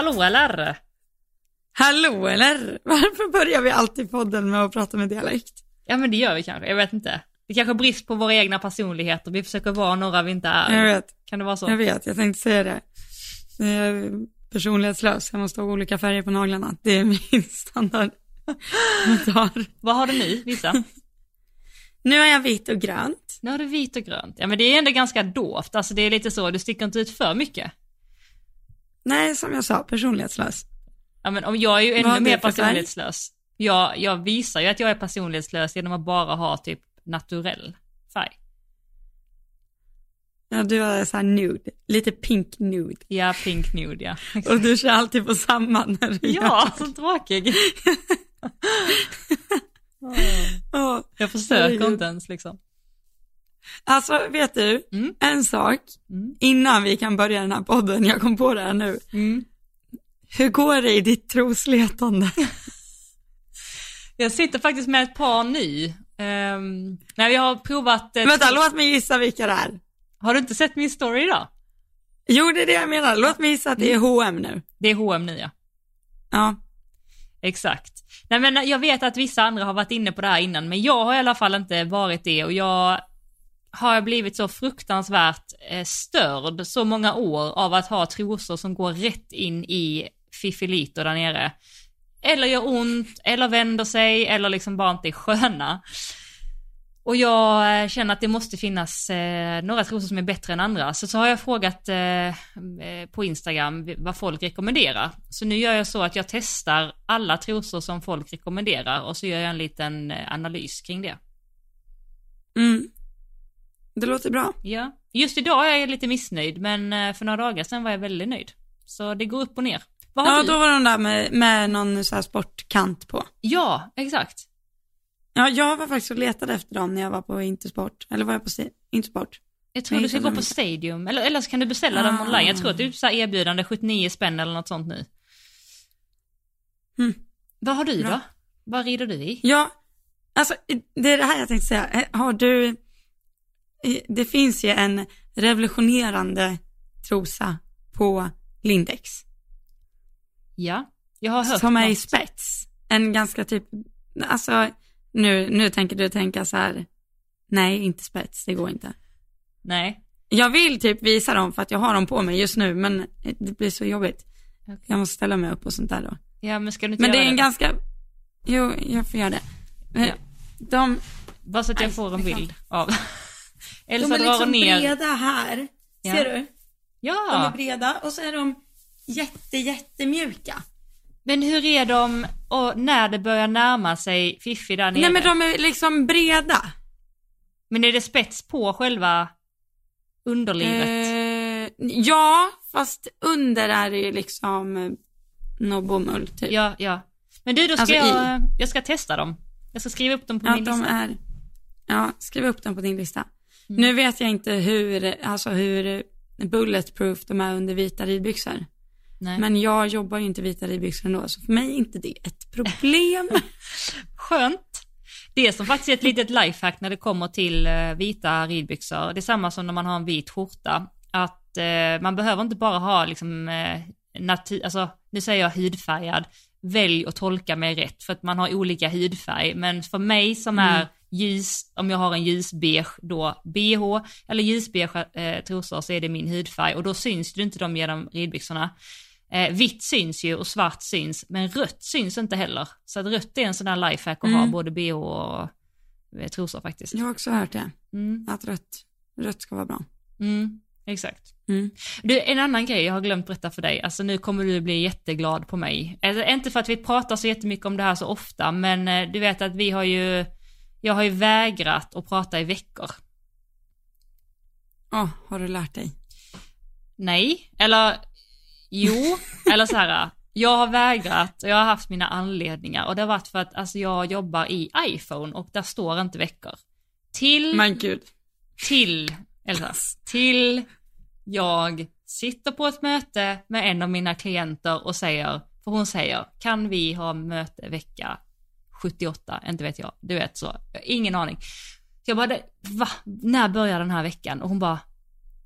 Hallå eller? Hallå eller? Varför börjar vi alltid podden med att prata med dialekt? Ja men det gör vi kanske, jag vet inte. Det kanske är brist på våra egna personligheter, vi försöker vara några vi inte är. Jag vet, Kan det vara så? jag vet, jag tänkte säga det. Jag är personlighetslös, jag måste ha olika färger på naglarna. Det är min standard. Vad har du nu, visa? Nu har jag vitt och grönt. Nu har du vit och grönt. Ja men det är ändå ganska dovt, alltså det är lite så, du sticker inte ut för mycket. Nej, som jag sa, personlighetslös. Ja men om jag är ju ännu är mer personlighetslös. Jag, jag visar ju att jag är personlighetslös genom att bara ha typ naturell färg. Ja, du är så här nude, lite pink nude. Ja, pink nude ja. Och du kör alltid på samma när du gör Ja, så tråkig. Ja. Jag försöker inte ens liksom. Alltså, vet du, Mm. en sak, Mm. innan vi kan börja den här podden, jag kom på det här nu. Mm. Hur går det i ditt trosletande? Jag sitter faktiskt med ett par nu. Um, när vi har provat... eh, Vänta, låt mig gissa vilka det är. Har du inte sett min story idag? Jo, det är det jag menar. Låt mig gissa att det är H&M nu. Det är H&M nu ja. Ja. Exakt. Nej men jag vet att vissa andra har varit inne på det här innan, men jag har i alla fall inte varit det och jag har jag blivit så fruktansvärt eh, störd så många år av att ha trosor som går rätt in i fiffilito där nere. Eller gör ont, eller vänder sig, eller liksom bara inte är sköna. Och jag eh, känner att det måste finnas eh, några trosor som är bättre än andra. Så, så har jag frågat eh, eh, på Instagram vad folk rekommenderar. Så nu gör jag så att jag testar alla trosor som folk rekommenderar och så gör jag en liten eh, analys kring det. Mm. Det låter bra. Ja. Just idag är jag lite missnöjd men eh, för några dagar sedan var jag väldigt nöjd. Så det går upp och ner. Vad har Ja, du? då var de där med, med någon så här sportkant på. Ja, exakt. Ja, jag var faktiskt och letade efter dem när jag var på Intersport. Eller var jag på Intersport? Jag tror Nej, du ska gå på. Stadium, eller, eller så kan du beställa dem Ah. online. Jag tror att det är så här erbjudande 79 spänn eller något sånt nu. Mm. Vad har du Bra. då? Vad rider du i? Ja, alltså det är det här jag tänkte säga. Eh, Har du, det finns ju en revolutionerande trosa på Lindex. Ja, jag har hört Som är i spets. En ganska typ, alltså nu, nu tänker du tänka så här, nej inte spets, det går inte. Nej. Jag vill typ visa dem för att jag har dem på mig just nu men det blir så jobbigt. Okej. Jag måste ställa mig upp och sånt där då. Ja, men ska du inte Men det är en ganska, jo jag får göra det. Ja. De, Bara så att jag Nej, får en det bild av. de Elsa är drar liksom ner. breda här, Ja. ser du? De är Ja, breda och så är de jätte, jättemjuka. men hur är de och när det börjar närma sig Fiffi där nere? Nej men de är liksom breda. Men är det spets på själva underlivet? Eh, ja, fast under är det ju liksom eh, något bomull typ. Ja, ja. Men du, då ska Alltså jag, jag ska testa dem. Jag ska skriva upp dem på Ja, min de lista. är, ja, skriv upp dem på din lista. Mm. Nu vet jag inte hur, alltså hur bulletproof de är under vita ridbyxor. Nej. Men jag jobbar ju inte vita ridbyxor ändå, så för mig är inte det ett problem. Skönt. Det är som faktiskt ett litet lifehack när det kommer till eh, vita ridbyxor. Det är samma som när man har en vit skjorta. Att eh, man behöver inte bara ha liksom, eh, natur, alltså nu säger jag hudfärgad, välj och tolka mig rätt för att man har olika hudfärg. Men för mig som är ljus, om jag har en ljusbeige då bh eller ljusbeige eh, trosor så är det min hudfärg och då syns det inte de genom ridbyxorna. Eh, vitt syns ju och svart syns, men rött syns inte heller. Så att rött är en sån där lifehack att ha Mm. både bh och eh, trosor faktiskt. Jag har också hört det, Mm, att rött, rött ska vara bra. mm, exakt. Mm. Du, en annan grej jag har glömt berätta för dig, alltså nu kommer du bli jätteglad på mig. Alltså, inte för att vi pratar så jättemycket om det här så ofta, men eh, du vet att vi har ju, jag har ju vägrat att prata i veckor. Åh, har du lärt dig? Nej, eller jo, eller så här. Jag har vägrat och jag har haft mina anledningar och det har varit för att alltså, jag jobbar i iPhone och där står inte veckor. Till, Men gud. till, eller till jag sitter på ett möte med en av mina klienter och säger, för hon säger, kan vi ha möte vecka 78? Inte vet jag, du vet så, ingen aning. Så jag bara, "Det- va? När börjar den här veckan? Och hon bara,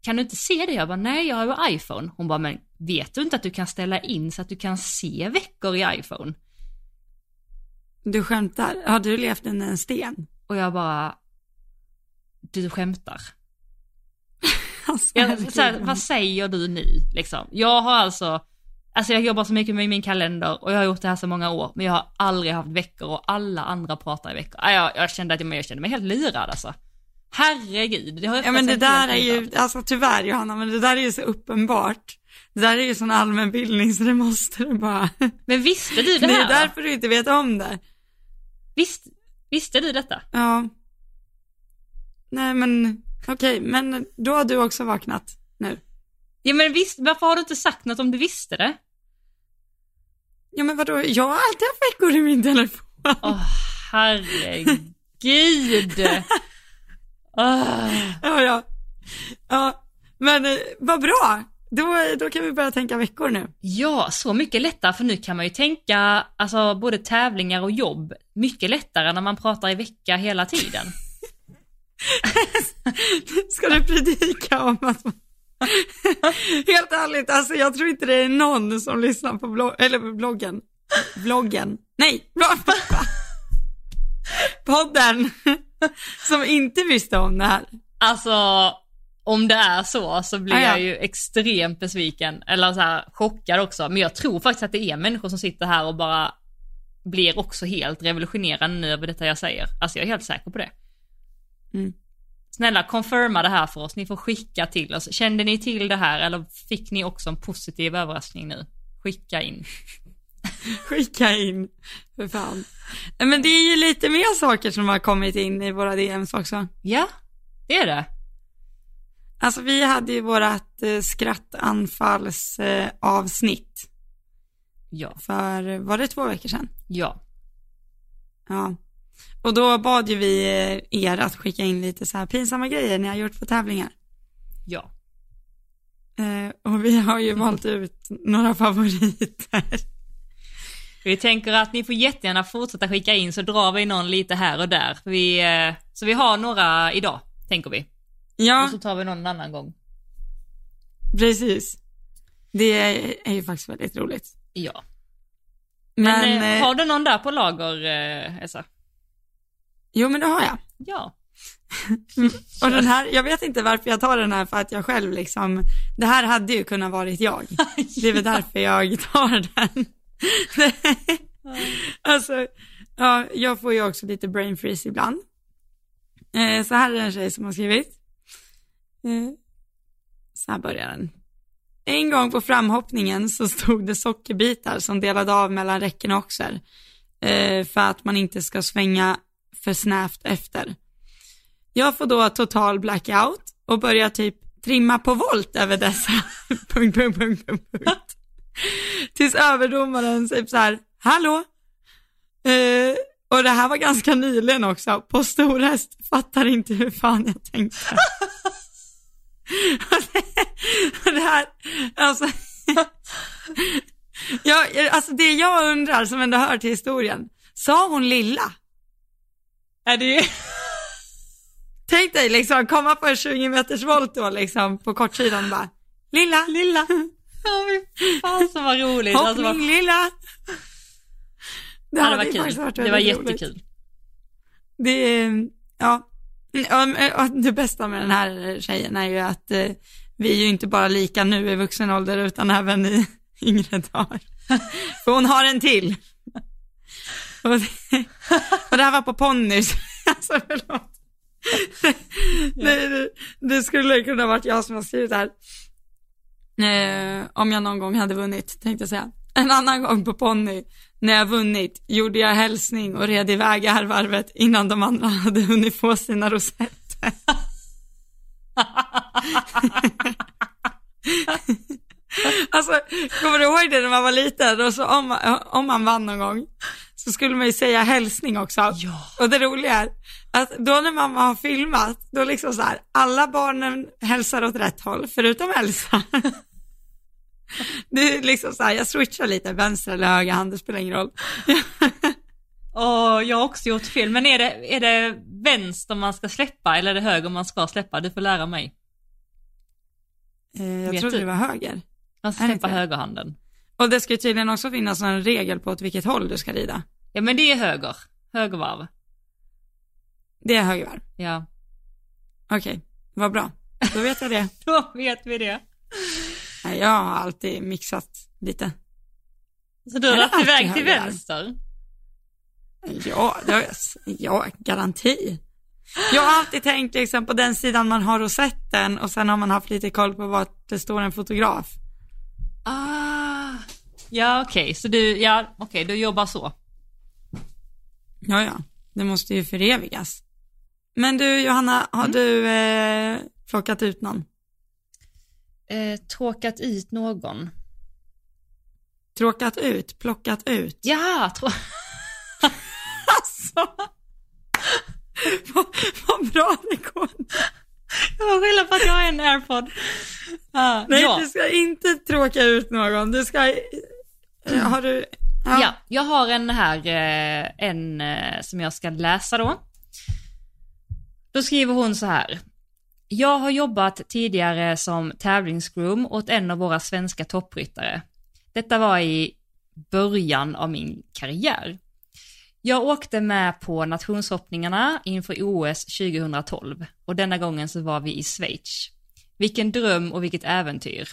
kan du inte se det? Jag bara, nej jag har ju iPhone. Hon bara, men vet du inte att du kan ställa in så att du kan se veckor i iPhone? Du skämtar? Har du levt under en sten? Och jag bara, du skämtar. Alltså, Jag, så här, vad säger du nu liksom? Jag har alltså, alltså jag jobbar så mycket med min kalender och jag har gjort det här så många år, men jag har aldrig haft veckor och alla andra pratar i veckor. Jag, jag kände att jag, jag kände mig helt lurad alltså. Herregud, det har Ja men det där är ju, alltså tyvärr Johanna, men det där är ju så uppenbart. Det där är ju sån allmänbildning så det måste du bara. Men visste du det Det här? är då? därför du inte vet om det. Visst, visste du detta? Ja. Nej men, okej, men då har du också vaknat nu. Ja men visst, varför har du inte sagt något om du visste det? Ja men vadå, jag har alltid haft veckor i min telefon. Åh herregud. Åh. Ja, ja. Ja, men eh, vad bra. Då, då kan vi börja tänka veckor nu. Ja, så mycket lättare för nu kan man ju tänka, alltså både tävlingar och jobb, mycket lättare när man pratar i vecka hela tiden. Ska du predika om att man... Helt ärligt, alltså jag tror inte det är någon som lyssnar på, blogg, eller på bloggen. Bloggen. Nej, podden. som inte visste om det här. Alltså, om det är så så blir Ah, ja. jag ju extremt besviken, eller så här chockad också. Men jag tror faktiskt att det är människor som sitter här och bara blir också helt revolutionerande nu över detta jag säger. Alltså jag är helt säker på det. Mm. Snälla confirma det här för oss, ni får skicka till oss. Kände ni till det här eller fick ni också en positiv överraskning nu? Skicka in. Skicka in, för fan. Men det är ju lite mer saker som har kommit in i våra DMs också. Ja, det är det. Alltså vi hade ju vårat eh, skrattanfalls eh, Ja, för, var det två veckor sedan? ja. Ja. Och då bad ju vi eh, er att skicka in lite så här pinsamma grejer ni har gjort på tävlingar. Ja. Eh, och vi har ju valt ut några favoriter. Vi tänker att ni får jättegärna fortsätta skicka in så drar vi någon lite här och där. Vi, eh, så vi har några idag, tänker vi. Ja, Och så tar vi någon annan gång. precis. Det är, ju faktiskt väldigt roligt. Ja. Men, Men, eh, eh, har du någon där på lager, Essa? Jo men det har jag. Ja. Och den här, jag vet inte varför jag tar den här för att jag själv liksom, det här hade ju kunnat varit jag. Det är väl därför jag tar den. alltså, ja, jag får ju också lite brain freeze ibland. Eh, så här är en tjej som har skrivit. Eh, så här börjar den. En gång på framhoppningen så stod det sockerbitar som delade av mellan räcken och oxer. Eh, för att man inte ska svänga för snävt efter. Jag får då total blackout och börjar typ trimma på volt över dessa. punkt, punkt, punkt, punkt, punkt. Tills överdomaren typ så här, hallå? Eh, och det här var ganska nyligen också, på stor häst, fattar inte hur fan jag tänkte. och, det, och det här, alltså, jag, alltså det jag undrar som ändå hör till historien, sa hon lilla? Är det Tänk dig liksom komma på en 20 meters volt då liksom på kortsidan bara, lilla, lilla, Ja, men fan så var roligt. hoppning Alltså, vad... lilla. Det ja, det var kul. varit Det var väldigt roligt. jättekul. Det ja. Och Det bästa med den här tjejen är ju att eh, vi är ju inte bara lika nu i vuxen ålder utan även i yngre dagar. För hon har en till. Och det, och det här var på ponnys. Alltså förlåt. Det, det, det skulle kunna varit jag som har skrivit det här. Eh, om jag någon gång hade vunnit, tänkte jag säga. En annan gång på ponny, när jag vunnit, gjorde jag hälsning och red iväg här varvet innan de andra hade hunnit få sina rosetter. alltså, kommer du ihåg det när man var liten och så om, om man vann någon gång så skulle man ju säga hälsning också. Ja. Och det roliga är att då när mamma har filmat, då liksom så här, alla barnen hälsar åt rätt håll, förutom Elsa. Det är liksom så här, jag switchar lite, vänster eller höger hand, det spelar ingen roll. Och jag har också gjort fel, men är det, är det vänster man ska släppa eller är det höger man ska släppa? Du får lära mig. Eh, jag Vet trodde du? det var höger. Man ska släppa högerhanden. Och det ska ju tydligen också finnas en regel på åt vilket håll du ska rida. Ja men det är höger. Högervarv. Det är högervarv. Ja. Okej, vad bra. Då vet jag det. Då vet vi det. Nej, Jag har alltid mixat lite. Så du har dragit iväg till vänster? Ja, det har, ja, garanti. Jag har alltid tänkt liksom på den sidan man har rosetten och sen har man haft lite koll på vart det står en fotograf. Ah. Ja okej, så du, ja okej, du jobbar så. Ja, ja, det måste ju förevigas. Men du Johanna, har du eh, plockat ut någon? Eh, tråkat ut någon. Tråkat ut, plockat ut? Ja, trå... Alltså, vad, vad bra det går. Jag får skylla på att jag har en airpod. Ah, Nej, ja. du ska inte tråka ut någon. Du ska, eh, har du, Ja. jag har en här, eh, en eh, som jag ska läsa då. Då skriver hon så här. Jag har jobbat tidigare som tävlingsgroom åt en av våra svenska toppryttare. Detta var i början av min karriär. Jag åkte med på nationshoppningarna inför OS 2012 och denna gången så var vi i Schweiz. Vilken dröm och vilket äventyr.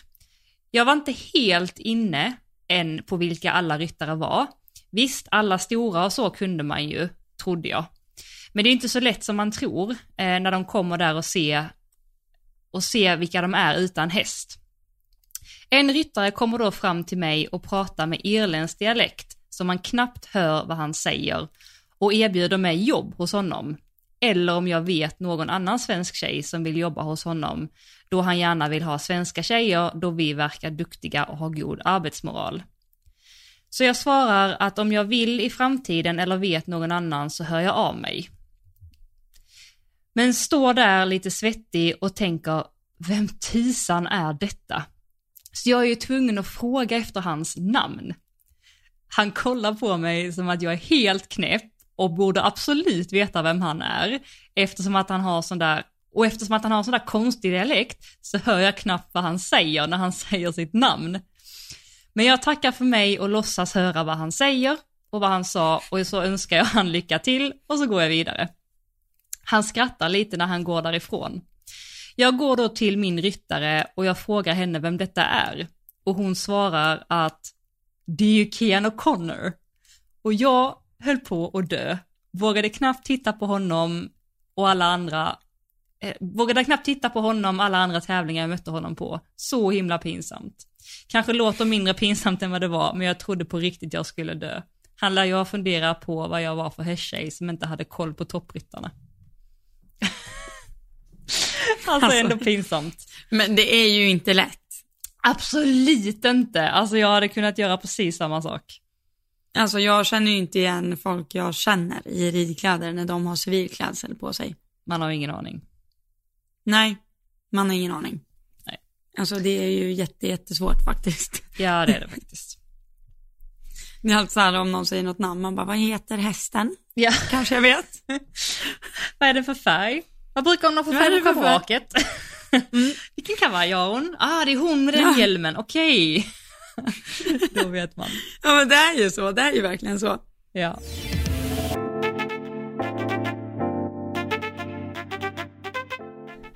Jag var inte helt inne än på vilka alla ryttare var. Visst, alla stora och så kunde man ju, trodde jag. Men det är inte så lätt som man tror eh, när de kommer där och ser och se vilka de är utan häst. En ryttare kommer då fram till mig och pratar med irländsk dialekt så man knappt hör vad han säger och erbjuder mig jobb hos honom. Eller om jag vet någon annan svensk tjej som vill jobba hos honom då han gärna vill ha svenska tjejer då vi verkar duktiga och har god arbetsmoral. Så jag svarar att om jag vill i framtiden eller vet någon annan så hör jag av mig. Men står där lite svettig och tänker, vem tisan är detta? Så jag är ju tvungen att fråga efter hans namn. Han kollar på mig som att jag är helt knäpp och borde absolut veta vem han är, eftersom att han har sån där, och eftersom att han har sån där konstig dialekt så hör jag knappt vad han säger när han säger sitt namn. Men jag tackar för mig och låtsas höra vad han säger och vad han sa och så önskar jag han lycka till och så går jag vidare. Han skrattar lite när han går därifrån. Jag går då till min ryttare och jag frågar henne vem detta är. Och hon svarar att det är ju Kian O'Connor. Och jag höll på att dö. Vågade knappt titta på honom och alla andra, eh, vågade knappt titta på honom alla andra tävlingar jag mötte honom på. Så himla pinsamt. Kanske låter mindre pinsamt än vad det var, men jag trodde på riktigt jag skulle dö. Han lär ju ha funderat på vad jag var för hästtjej som inte hade koll på toppryttarna. alltså, Alltså. ändå pinsamt. Men det är ju inte lätt. Absolut inte. Alltså jag hade kunnat göra precis samma sak. Alltså jag känner ju inte igen folk jag känner i ridkläder när de har civilklädsel på sig. Man har ingen aning. Nej, man har ingen aning. Nej. Alltså det är ju jätte, jättesvårt faktiskt. Ja, det är det faktiskt. Det är alltid så här om någon säger något namn, man bara, vad heter hästen? Ja, Kanske jag vet. vad är det för färg? Vad brukar hon ha för färg på schabraket? Vilken kavaj har hon? Ah, det är hon med den Ja. hjälmen, okej. Då vet man. Ja men det är ju så, det är ju verkligen så. Ja.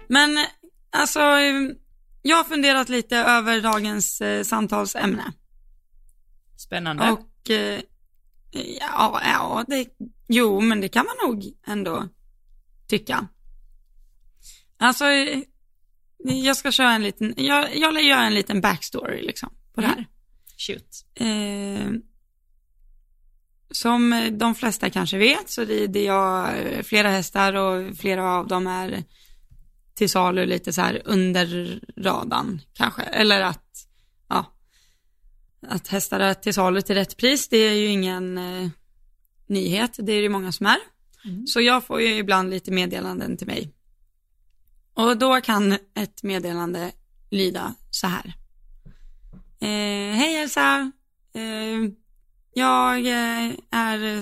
Men alltså, jag har funderat lite över dagens eh, samtalsämne. Spännande. Och eh, ja, ja det, jo men det kan man nog ändå tycka. Alltså, eh, jag ska köra en liten, jag, jag gör en liten backstory liksom på det här. Shoot. Eh, som de flesta kanske vet så rider jag flera hästar och flera av dem är till salu lite så här under radarn kanske. Eller att, ja, att hästar är till salu till rätt pris, det är ju ingen eh, nyhet, det är det ju många som är. Mm. Så jag får ju ibland lite meddelanden till mig. Och då kan ett meddelande lyda så här. Eh, Hej Elsa, eh, jag eh, är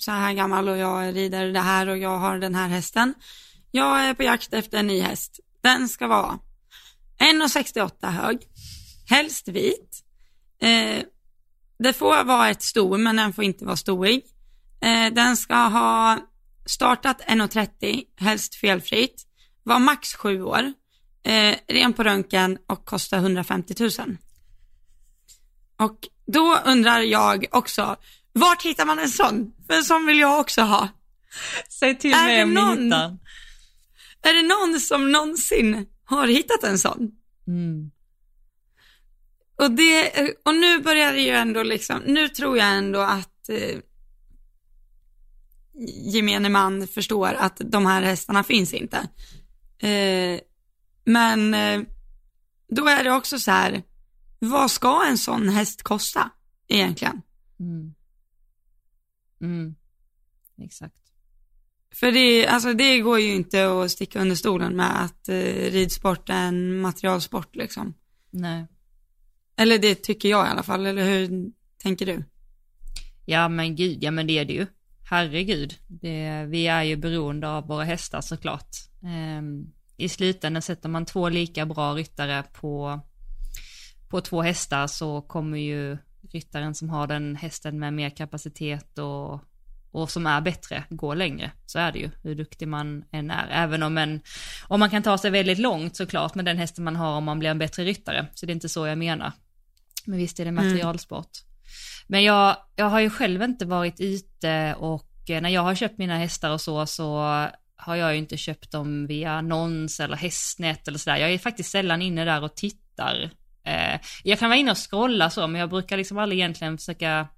så här gammal och jag rider det här och jag har den här hästen. Jag är på jakt efter en ny häst. Den ska vara 1,68 hög, helst vit. Eh, det får vara ett sto, men den får inte vara stoig. Eh, den ska ha startat 1,30, helst felfritt, var max sju år, eh, ren på röntgen och kosta 150 000. Och då undrar jag också, vart hittar man en sån? För en sån vill jag också ha. Säg till Är mig om någon- ni hittar. Är det någon som någonsin har hittat en sån? Mm. Och, det, och nu börjar det ju ändå liksom, nu tror jag ändå att eh, gemene man förstår att de här hästarna finns inte. Eh, men eh, då är det också så här, vad ska en sån häst kosta egentligen? Mm. Mm. Exakt. För det, alltså det går ju inte att sticka under stolen med att eh, ridsport är en materialsport liksom. Nej. Eller det tycker jag i alla fall, eller hur tänker du? Ja men gud, ja men det är det ju. Herregud. Det, vi är ju beroende av våra hästar såklart. Ehm, I slutändan sätter man två lika bra ryttare på, på två hästar så kommer ju ryttaren som har den hästen med mer kapacitet och, och som är bättre gå längre. Så är det ju, hur duktig man än är. Även om, en, om man kan ta sig väldigt långt såklart med den hästen man har om man blir en bättre ryttare. Så det är inte så jag menar. Men visst är det materialsport. Men jag, jag har ju själv inte varit ute och eh, när jag har köpt mina hästar och så, så har jag ju inte köpt dem via annons eller hästnät eller sådär. Jag är faktiskt sällan inne där och tittar. Eh, jag kan vara inne och scrolla så, men jag brukar liksom aldrig egentligen försöka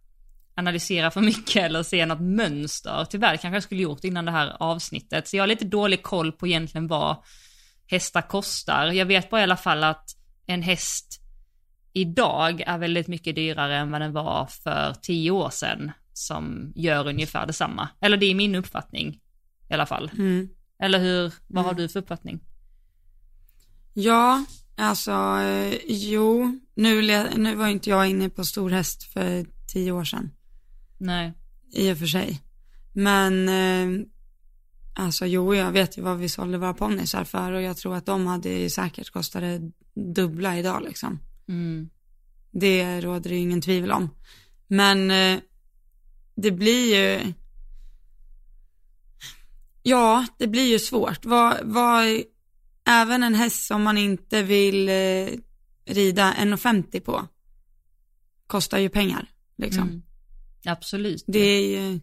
analysera för mycket eller se något mönster. Tyvärr kanske jag skulle gjort innan det här avsnittet. Så jag har lite dålig koll på egentligen vad hästar kostar. Jag vet bara i alla fall att en häst idag är väldigt mycket dyrare än vad den var för tio år sedan som gör ungefär detsamma. Eller det är min uppfattning i alla fall. Mm. Eller hur, vad har du för uppfattning? Ja, alltså eh, jo, nu, nu var inte jag inne på stor häst för tio år sedan, Nej. i och för sig. Men eh, alltså jo, jag vet ju vad vi sålde våra ponnysar för och jag tror att de hade säkert kostat det dubbla idag liksom. Mm. Det råder det ju ingen tvivel om. Men eh, det blir ju, ja, det blir ju svårt. Vad, vad, även en häst som man inte vill eh, rida 1,50 på kostar ju pengar, liksom. Mm. Absolut. Det är ju,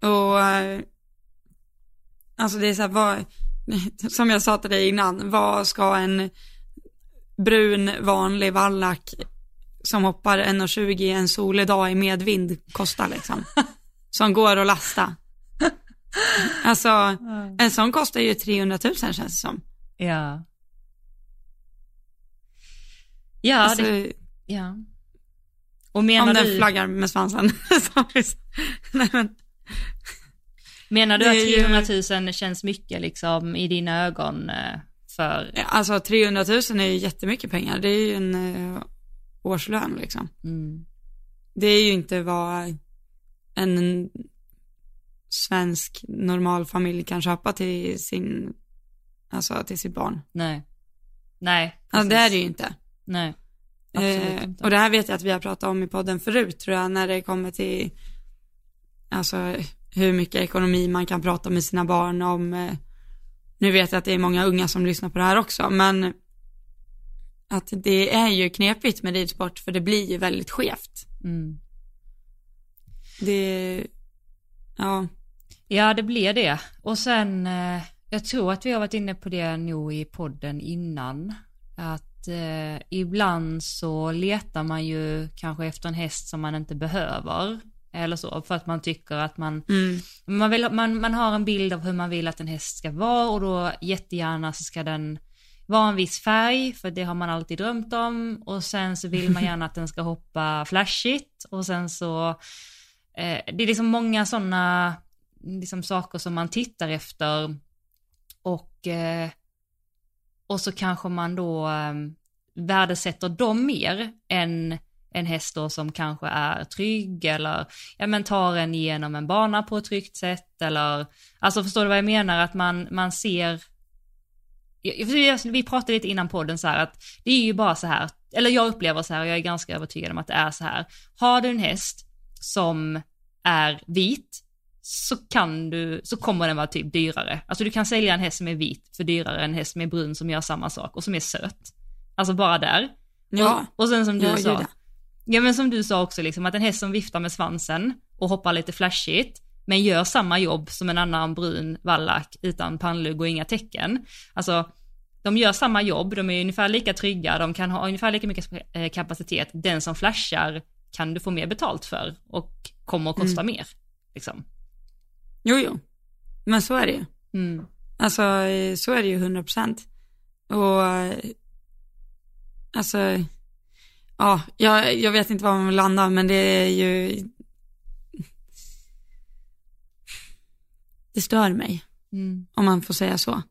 och, eh, alltså det är så här, vad, som jag sa till dig innan, vad ska en brun vanlig vallack som hoppar 1,20 en solig dag i medvind kosta liksom? Som går att lasta. Alltså, en sån kostar ju 300 000 känns det som. Ja. Ja, Alltså, det, ja. Och menar om den du, flaggar med svansen. Nej, men, menar du att är ju- 300 000 känns mycket liksom i dina ögon eh, för, alltså 300 000 är ju jättemycket pengar. Det är ju en eh, årslön liksom. mm, Det är ju inte vad en svensk normal familj kan köpa till sin, alltså till sitt barn. nej. Nej. Alltså det är det ju inte. Nej. Eh, och det här vet jag att vi har pratat om i podden förut tror jag, när det kommer till, alltså hur mycket ekonomi man kan prata med sina barn om. Eh, nu vet jag att det är många unga som lyssnar på det här också, men att det är ju knepigt med ridsport för det blir ju väldigt skevt. Mm. Det, ja, Ja, det blir det. Och sen, eh, jag tror att vi har varit inne på det nog i podden innan. Att eh, ibland så letar man ju kanske efter en häst som man inte behöver. Eller så, för att man tycker att man, mm, man, vill, man, man har en bild av hur man vill att en häst ska vara och då jättegärna så ska den vara en viss färg, för det har man alltid drömt om. Och sen så vill man gärna att den ska hoppa flashigt och sen så, eh, det är liksom många sådana liksom saker som man tittar efter och, eh, och så kanske man då ehm, värdesätter dem mer än en häst då som kanske är trygg eller ja, men tar en igenom en bana på ett tryggt sätt eller alltså förstår du vad jag menar att man, man ser vi pratade lite innan podden så här att det är ju bara så här, eller jag upplever så här och jag är ganska övertygad om att det är så här. Har du en häst som är vit så kan du, så kommer den vara typ dyrare. Alltså du kan sälja en häst som är vit för dyrare än en häst som är brun som gör samma sak och som är söt. Alltså bara där. Ja. Och, och sen som du Ja, sa, ja. men som du sa också liksom att en häst som viftar med svansen och hoppar lite flashigt, men gör samma jobb som en annan brun vallack utan pannlugg och inga tecken. Alltså, de gör samma jobb, de är ungefär lika trygga, de kan ha ungefär lika mycket eh, kapacitet. Den som flashar kan du få mer betalt för och kommer att kosta mer. Liksom. Jo, jo. Men så är det ju. Mm. Alltså eh, så är det ju 100 procent. Och alltså, ja, jag, jag vet inte var man vill landa, men det är ju, det stör mig, Mm. om man får säga så.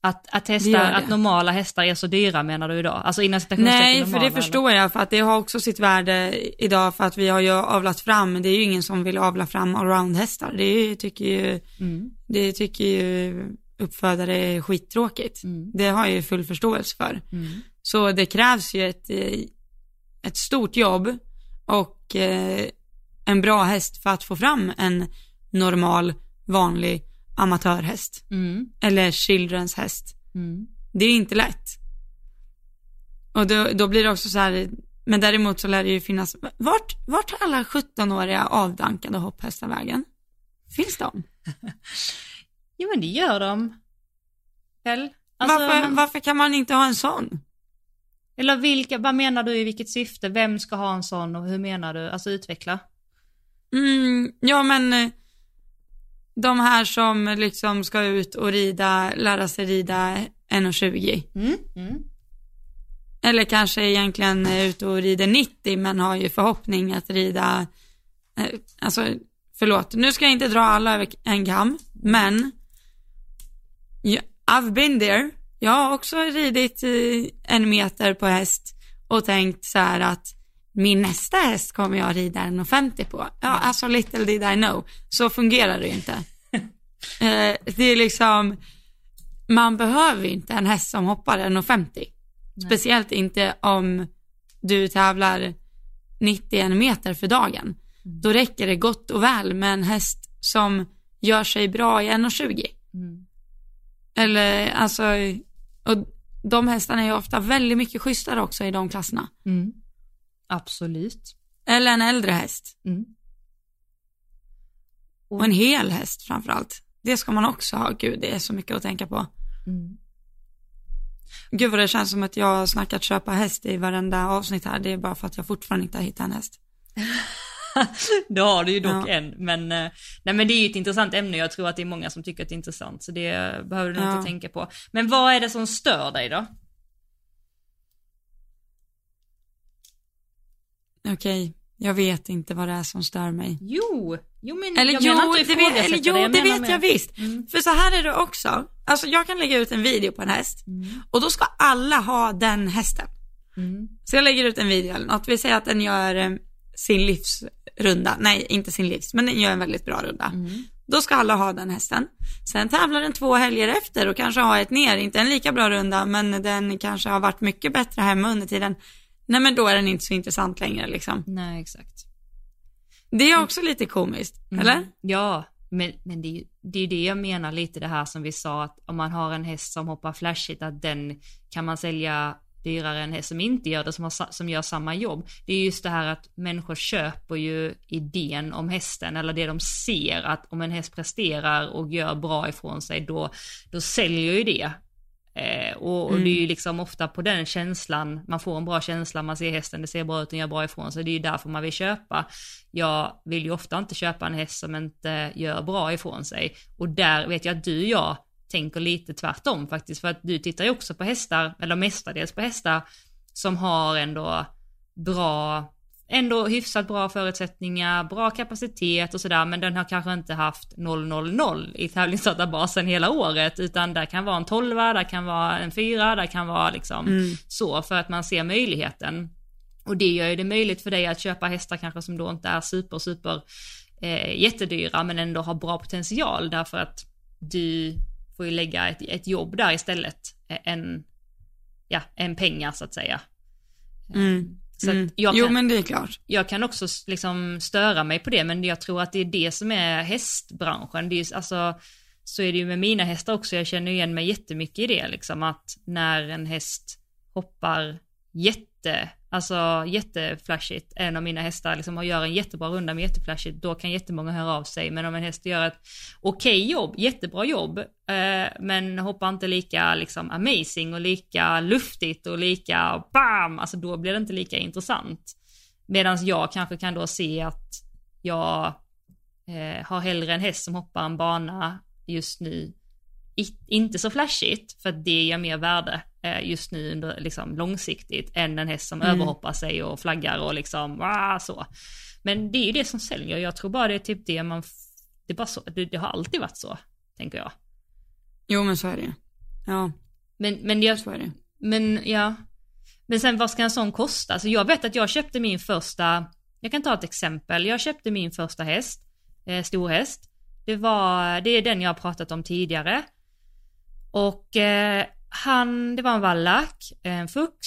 Att, att, hästar, att normala hästar är så dyra menar du idag? Alltså innan Nej, för normala, det förstår jag, för att det har också sitt värde idag, för att vi har ju avlat fram, det är ju ingen som vill avla fram allround-hästar, det tycker ju, eller? Mm. det tycker ju uppfödare är skittråkigt. Mm. Det har jag ju full förståelse för. Mm. Så det krävs ju ett, eh, ett stort jobb och eh, en bra häst för att få fram en normal, vanlig amatörhäst. Mm. Eller children's häst. Mm. Det är inte lätt. Och då, då blir det också så här, men däremot så lär det ju finnas, vart, vart tar alla 17-åriga avdankade hopphästar vägen? Finns de? Jo men det gör de. Väl? Alltså, varför, men- varför kan man inte ha en sån? Eller vilka, vad menar du i vilket syfte? Vem ska ha en sån och hur menar du? Alltså utveckla. Mm, ja men eh, de här som liksom ska ut och rida, lära sig rida 1,20. Mm. Mm. Eller kanske egentligen är ute och rider 90 men har ju förhoppning att rida, eh, alltså förlåt, nu ska jag inte dra alla över en kam, men I've been there. Jag har också ridit en meter på häst och tänkt så här att min nästa häst kommer jag rida 1,50 på. Ja, alltså little did I know. Så fungerar det ju inte. eh, det är liksom, man behöver ju inte en häst som hoppar 1,50. Speciellt inte om du tävlar 91 meter för dagen. Då räcker det gott och väl med en häst som gör sig bra i 1,20. Mm. Eller alltså, och de hästarna är ju ofta väldigt mycket schysstare också i de klasserna. Mm. Absolut. Eller en äldre häst. Mm. Och en hel häst framförallt. Det ska man också ha. Gud, det är så mycket att tänka på. Mm. Gud vad det känns som att jag har snackat köpa häst i varenda avsnitt här. Det är bara för att jag fortfarande inte har hittat en häst. det har du ju dock Ja. en, men, eh, nej, men det är ju ett intressant ämne jag tror att det är många som tycker att det är intressant, så det behöver du Ja. inte tänka på. Men vad är det som stör dig då? Okej, jag vet inte vad det är som stör mig. Jo, jo men Eller jag jo, menar inte det vet, eller, jo, jag det vet jag mer- visst. Mm. För så här är det också. Alltså jag kan lägga ut en video på en häst Mm. och då ska alla ha den hästen. Mm. Så jag lägger ut en video eller något. Vi säger att den gör eh, sin livsrunda. Nej, inte sin livs, men den gör en väldigt bra runda. Mm. Då ska alla ha den hästen. Sen tävlar den två helger efter och kanske har ett ner. Inte en lika bra runda, men den kanske har varit mycket bättre hemma under tiden. Nej, men då är den inte så intressant längre liksom. Nej, exakt. Det är också lite komiskt, Mm. eller? Ja, men, men det, det är ju det jag menar lite det här som vi sa att om man har en häst som hoppar flashigt att den kan man sälja dyrare än en häst som inte gör det, som, har, som gör samma jobb. Det är just det här att människor köper ju idén om hästen eller det de ser att om en häst presterar och gör bra ifrån sig då, då säljer ju det. Eh, och, och det är ju liksom ofta på den känslan, man får en bra känsla, man ser hästen, det ser bra ut, den gör bra ifrån sig, det är ju därför man vill köpa. Jag vill ju ofta inte köpa en häst som inte gör bra ifrån sig. Och där vet jag att du och jag tänker lite tvärtom faktiskt, för att du tittar ju också på hästar, eller mestadels på hästar, som har ändå bra, ändå hyfsat bra förutsättningar, bra kapacitet och sådär, men den har kanske inte haft 000 i tävlingsdatabasen hela året, utan där kan vara en 12, där kan vara en 4, där kan vara liksom så, för att man ser möjligheten. Och det gör ju det möjligt för dig att köpa hästar kanske som då inte är super, super eh, jättedyra men ändå har bra potential därför att du får ju lägga ett, ett jobb där istället. än, ja, än pengar så att säga. Mm. Så mm. jag Jo kan, men det är klart. jag kan också liksom störa mig på det, men jag tror att det är det som är hästbranschen. Det är, alltså, så är det ju med mina hästar också, jag känner igen mig jättemycket i det, liksom att när en häst hoppar jätte, alltså jätteflashigt, en av mina hästar liksom och gör en jättebra runda med jätteflashigt, då kan jättemånga höra av sig. Men om en häst gör ett okej jobb, jättebra jobb, eh, men hoppar inte lika liksom amazing och lika luftigt och lika bam, alltså då blir det inte lika intressant. Medan jag kanske kan då se att jag eh, har hellre en häst som hoppar en bana just nu, i, inte så flashigt, för att det ger mer värde just nu under, liksom, långsiktigt, än en häst som Mm. överhoppar sig och flaggar och liksom, ah, så. Men det är ju det som säljer, jag tror bara det är typ det man, det är bara så, det, det har alltid varit så, tänker jag. Jo men så är det. Ja, Men, men jag, så är det. men ja. Men sen vad ska en sån kosta? Alltså jag vet att jag köpte min första, jag kan ta ett exempel. Jag köpte min första häst, eh, storhäst. Det var, det är den jag har pratat om tidigare. Och eh, han, det var en vallack, en fux.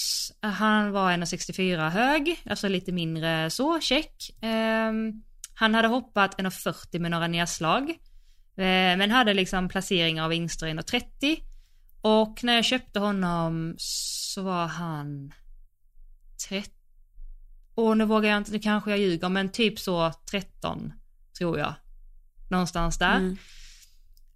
Han var 1,64 hög, alltså lite mindre så, check. Eh, han hade hoppat 1,40 med några nedslag. Eh, men hade liksom placeringar av vinster 1,30. Och när jag köpte honom så var han 13, och nu vågar jag inte, nu kanske jag ljuger, men typ så 13 tror jag. Någonstans där. Mm.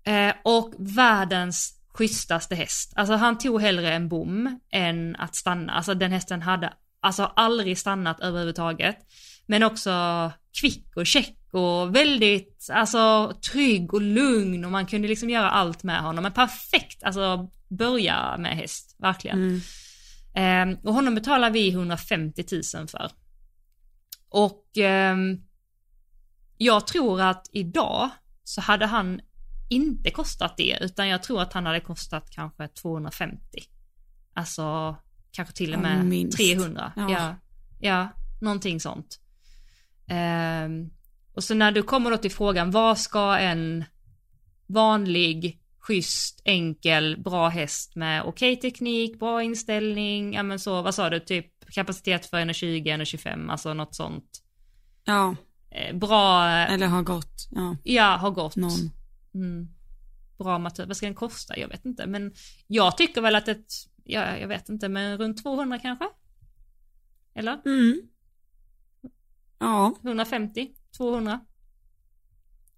Eh, och världens schysstaste häst. Alltså han tog hellre en bom än att stanna. Alltså den hästen hade alltså aldrig stannat överhuvudtaget. Men också kvick och check och väldigt alltså trygg och lugn och man kunde liksom göra allt med honom. Men perfekt, alltså börja med häst, verkligen. Mm. Ehm, och honom betalar vi 150 000 för. Och ehm, jag tror att idag så hade han inte kostat det, utan jag tror att han hade kostat kanske 250. Alltså kanske till och Ja, med minst. 300. Ja. Ja. ja, någonting sånt. Ehm, och så när du kommer då till frågan, vad ska en vanlig, schysst, enkel, bra häst med okej teknik, bra inställning, ja men så, vad sa du, typ kapacitet för 1,20, 1,25, alltså något sånt. Ja, Eh, bra, eller har gått. Ja, ja, har gått. någon. Mm. Bra amatör, vad ska den kosta? Jag vet inte, men jag tycker väl att ett, ja, jag vet inte, men runt 200 kanske? Eller? Mm. Ja, 150? 200?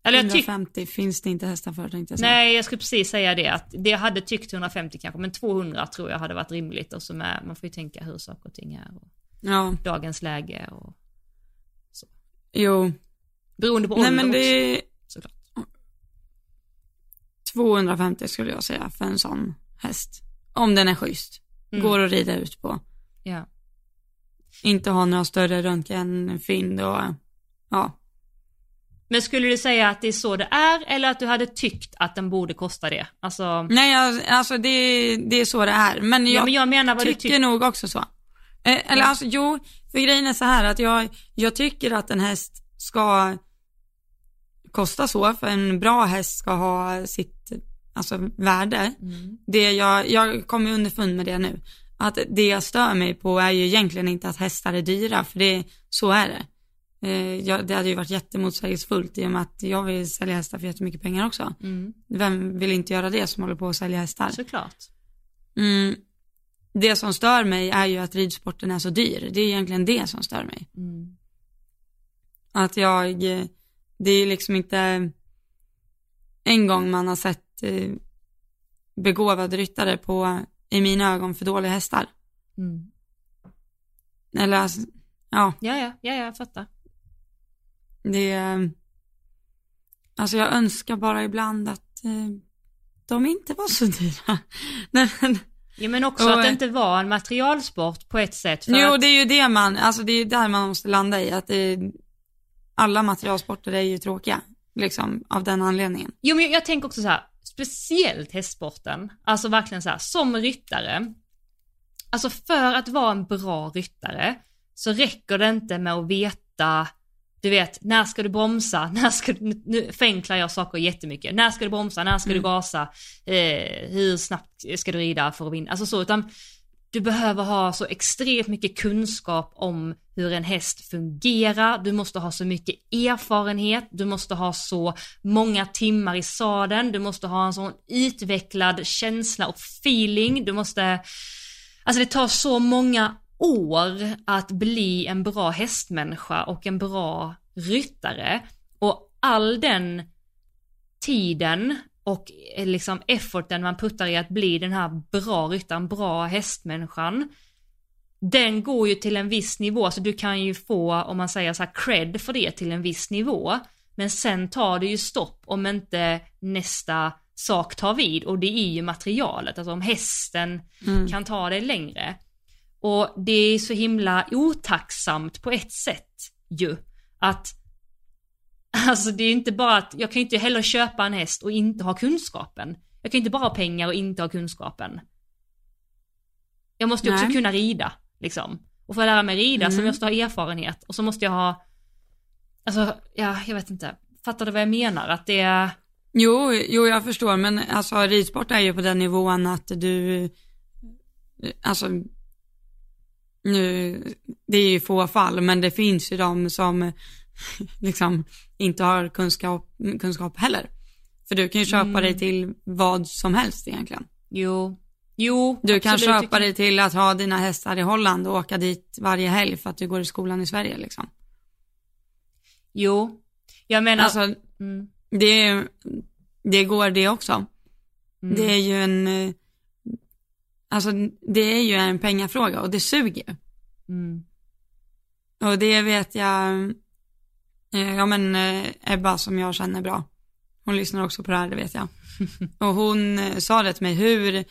Eller jag tycker 150 finns det inte hästar för tänkte jag säga. Nej, jag skulle precis säga det att det jag hade tyckt 150 kanske, men 200 tror jag hade varit rimligt och så med, man får ju tänka hur saker och ting är och Ja, dagens läge och jo. beroende på Nej ålder men det också. 250 skulle jag säga för en sån häst. Om den är schysst. Mm. Går att rida ut på. Ja. Inte ha några större röntgenfynd och ja. Men skulle du säga att det är så det är eller att du hade tyckt att den borde kosta det? Alltså, Nej alltså, det, det är så det är. Men jag, ja men jag menar vad du tycker tycker. nog också så. Eh, eller Ja. alltså jo, för grejen är så här att jag, jag tycker att en häst ska kosta så, för en bra häst ska ha sitt alltså, värde. Mm. Det jag, jag kommer underfund med det nu. Att det jag stör mig på är ju egentligen inte att hästar är dyra, för det, så är det. Eh, jag, det hade ju varit jättemotsägelsefullt i och med att jag vill sälja hästar för jättemycket pengar också. Mm. Vem vill inte göra det som håller på att sälja hästar? Såklart. Mm. Det som stör mig är ju att ridsporten är så dyr. Det är egentligen det som stör mig. Mm. Att jag, eh, det är liksom inte en gång man har sett eh, begåvade ryttare på, i mina ögon, för dåliga hästar. Mm. Eller alltså, ja, Ja, ja, ja, jag fattar. det är, alltså jag önskar bara ibland att eh, de inte var så dyra. Nej, men, Ja, men också Och, att det eh, inte var en materialsport på ett sätt. För jo, att, det är ju det man, alltså det är ju där man måste landa i, att det alla materialsporter är ju tråkiga, liksom, av den anledningen. Jo men jag tänker också så här, speciellt hästsporten, alltså verkligen så här, som ryttare. Alltså för att vara en bra ryttare så räcker det inte med att veta du vet, när ska du bromsa? När ska du, nu förenklar jag saker jättemycket. När ska du bromsa? När ska Mm. du gasa? Eh, hur snabbt ska du rida för att vinna? Alltså så, utan du behöver ha så extremt mycket kunskap om hur en häst fungerar, du måste ha så mycket erfarenhet, du måste ha så många timmar i sadeln, du måste ha en sån utvecklad känsla och feeling, du måste, alltså det tar så många år att bli en bra hästmänniska och en bra ryttare. Och all den tiden och eh, liksom efforten man puttar i att bli den här bra ryttaren, bra hästmänniskan. Den går ju till en viss nivå, så du kan ju få, om man säger så här, cred för det till en viss nivå. Men sen tar det ju stopp om inte nästa sak tar vid och det är ju materialet, alltså om hästen Mm. kan ta det längre. Och det är så himla otacksamt på ett sätt ju. Att Alltså det är inte bara att, jag kan ju inte heller köpa en häst och inte ha kunskapen. Jag kan inte bara ha pengar och inte ha kunskapen. Jag måste ju också kunna rida, liksom. Och för att lära mig rida så Mm. måste jag ha erfarenhet och så måste jag ha, alltså, ja, jag vet inte. Fattar du vad jag menar? Att det är, Jo, jo, jag förstår, men alltså ridsport är ju på den nivån att du, alltså, nu, det är ju få fall, men det finns ju de som liksom inte har kunskap, kunskap heller. För du kan ju köpa Mm. dig till vad som helst egentligen. jo, jo. Du kan absolut, köpa dig till att ha dina hästar i Holland och åka dit varje helg för att du går i skolan i Sverige liksom. Jo. Jag menar, Alltså, mm, det, det går det också. mm, Det är ju en, eh, alltså det är ju en pengafråga och det suger mm, Och det vet jag, ja men eh, Ebba som jag känner bra, hon lyssnar också på det här, det vet jag. Och hon eh, sa det till mig, hur,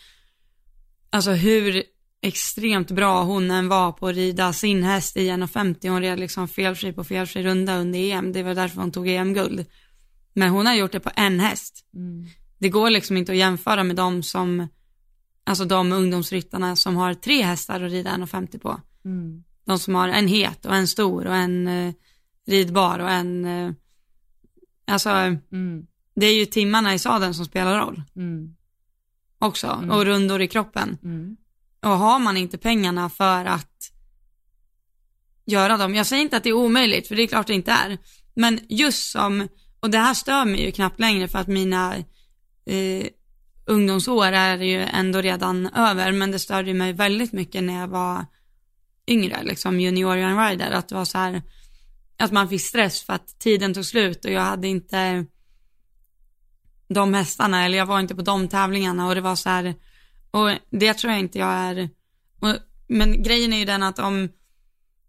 alltså hur extremt bra hon än var på att rida sin häst i 1,50, hon red liksom felfri på felfri runda under EM, det var därför hon tog EM-guld. Men hon har gjort det på en häst. mm, Det går liksom inte att jämföra med de som, alltså de ungdomsryttarna som har tre hästar att rida 1,50 på. mm, De som har en het och en stor och en eh, ridbar och en, eh, alltså mm, det är ju timmarna i sadeln som spelar roll. Mm, också Mm. och rundor i kroppen. mm, Och har man inte pengarna för att göra dem, jag säger inte att det är omöjligt för det är klart det inte är, men just som, och det här stör mig ju knappt längre för att mina eh, ungdomsår är ju ändå redan över, men det störde mig väldigt mycket när jag var yngre, liksom junior rider, att det var så här, att man fick stress för att tiden tog slut och jag hade inte de hästarna eller jag var inte på de tävlingarna och det var så här, och det tror jag inte jag är, och, men grejen är ju den att om,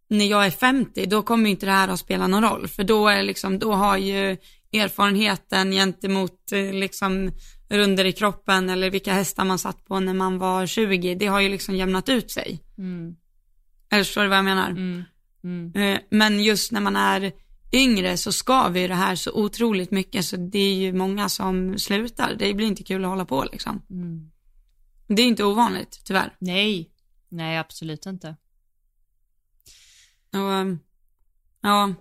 när jag är 50, då kommer inte det här att spela någon roll, för då är liksom, då har ju erfarenheten gentemot eh, liksom runder i kroppen eller vilka hästar man satt på när man var 20, det har ju liksom jämnat ut sig. mm, Eller förstår du vad jag menar? mm, mm, Eh, Men just när man är yngre så skaver ju det här så otroligt mycket så det är ju många som slutar. Det blir inte kul att hålla på liksom. mm. Det är inte ovanligt, tyvärr. Nej, nej absolut inte. Och, ehm, ja,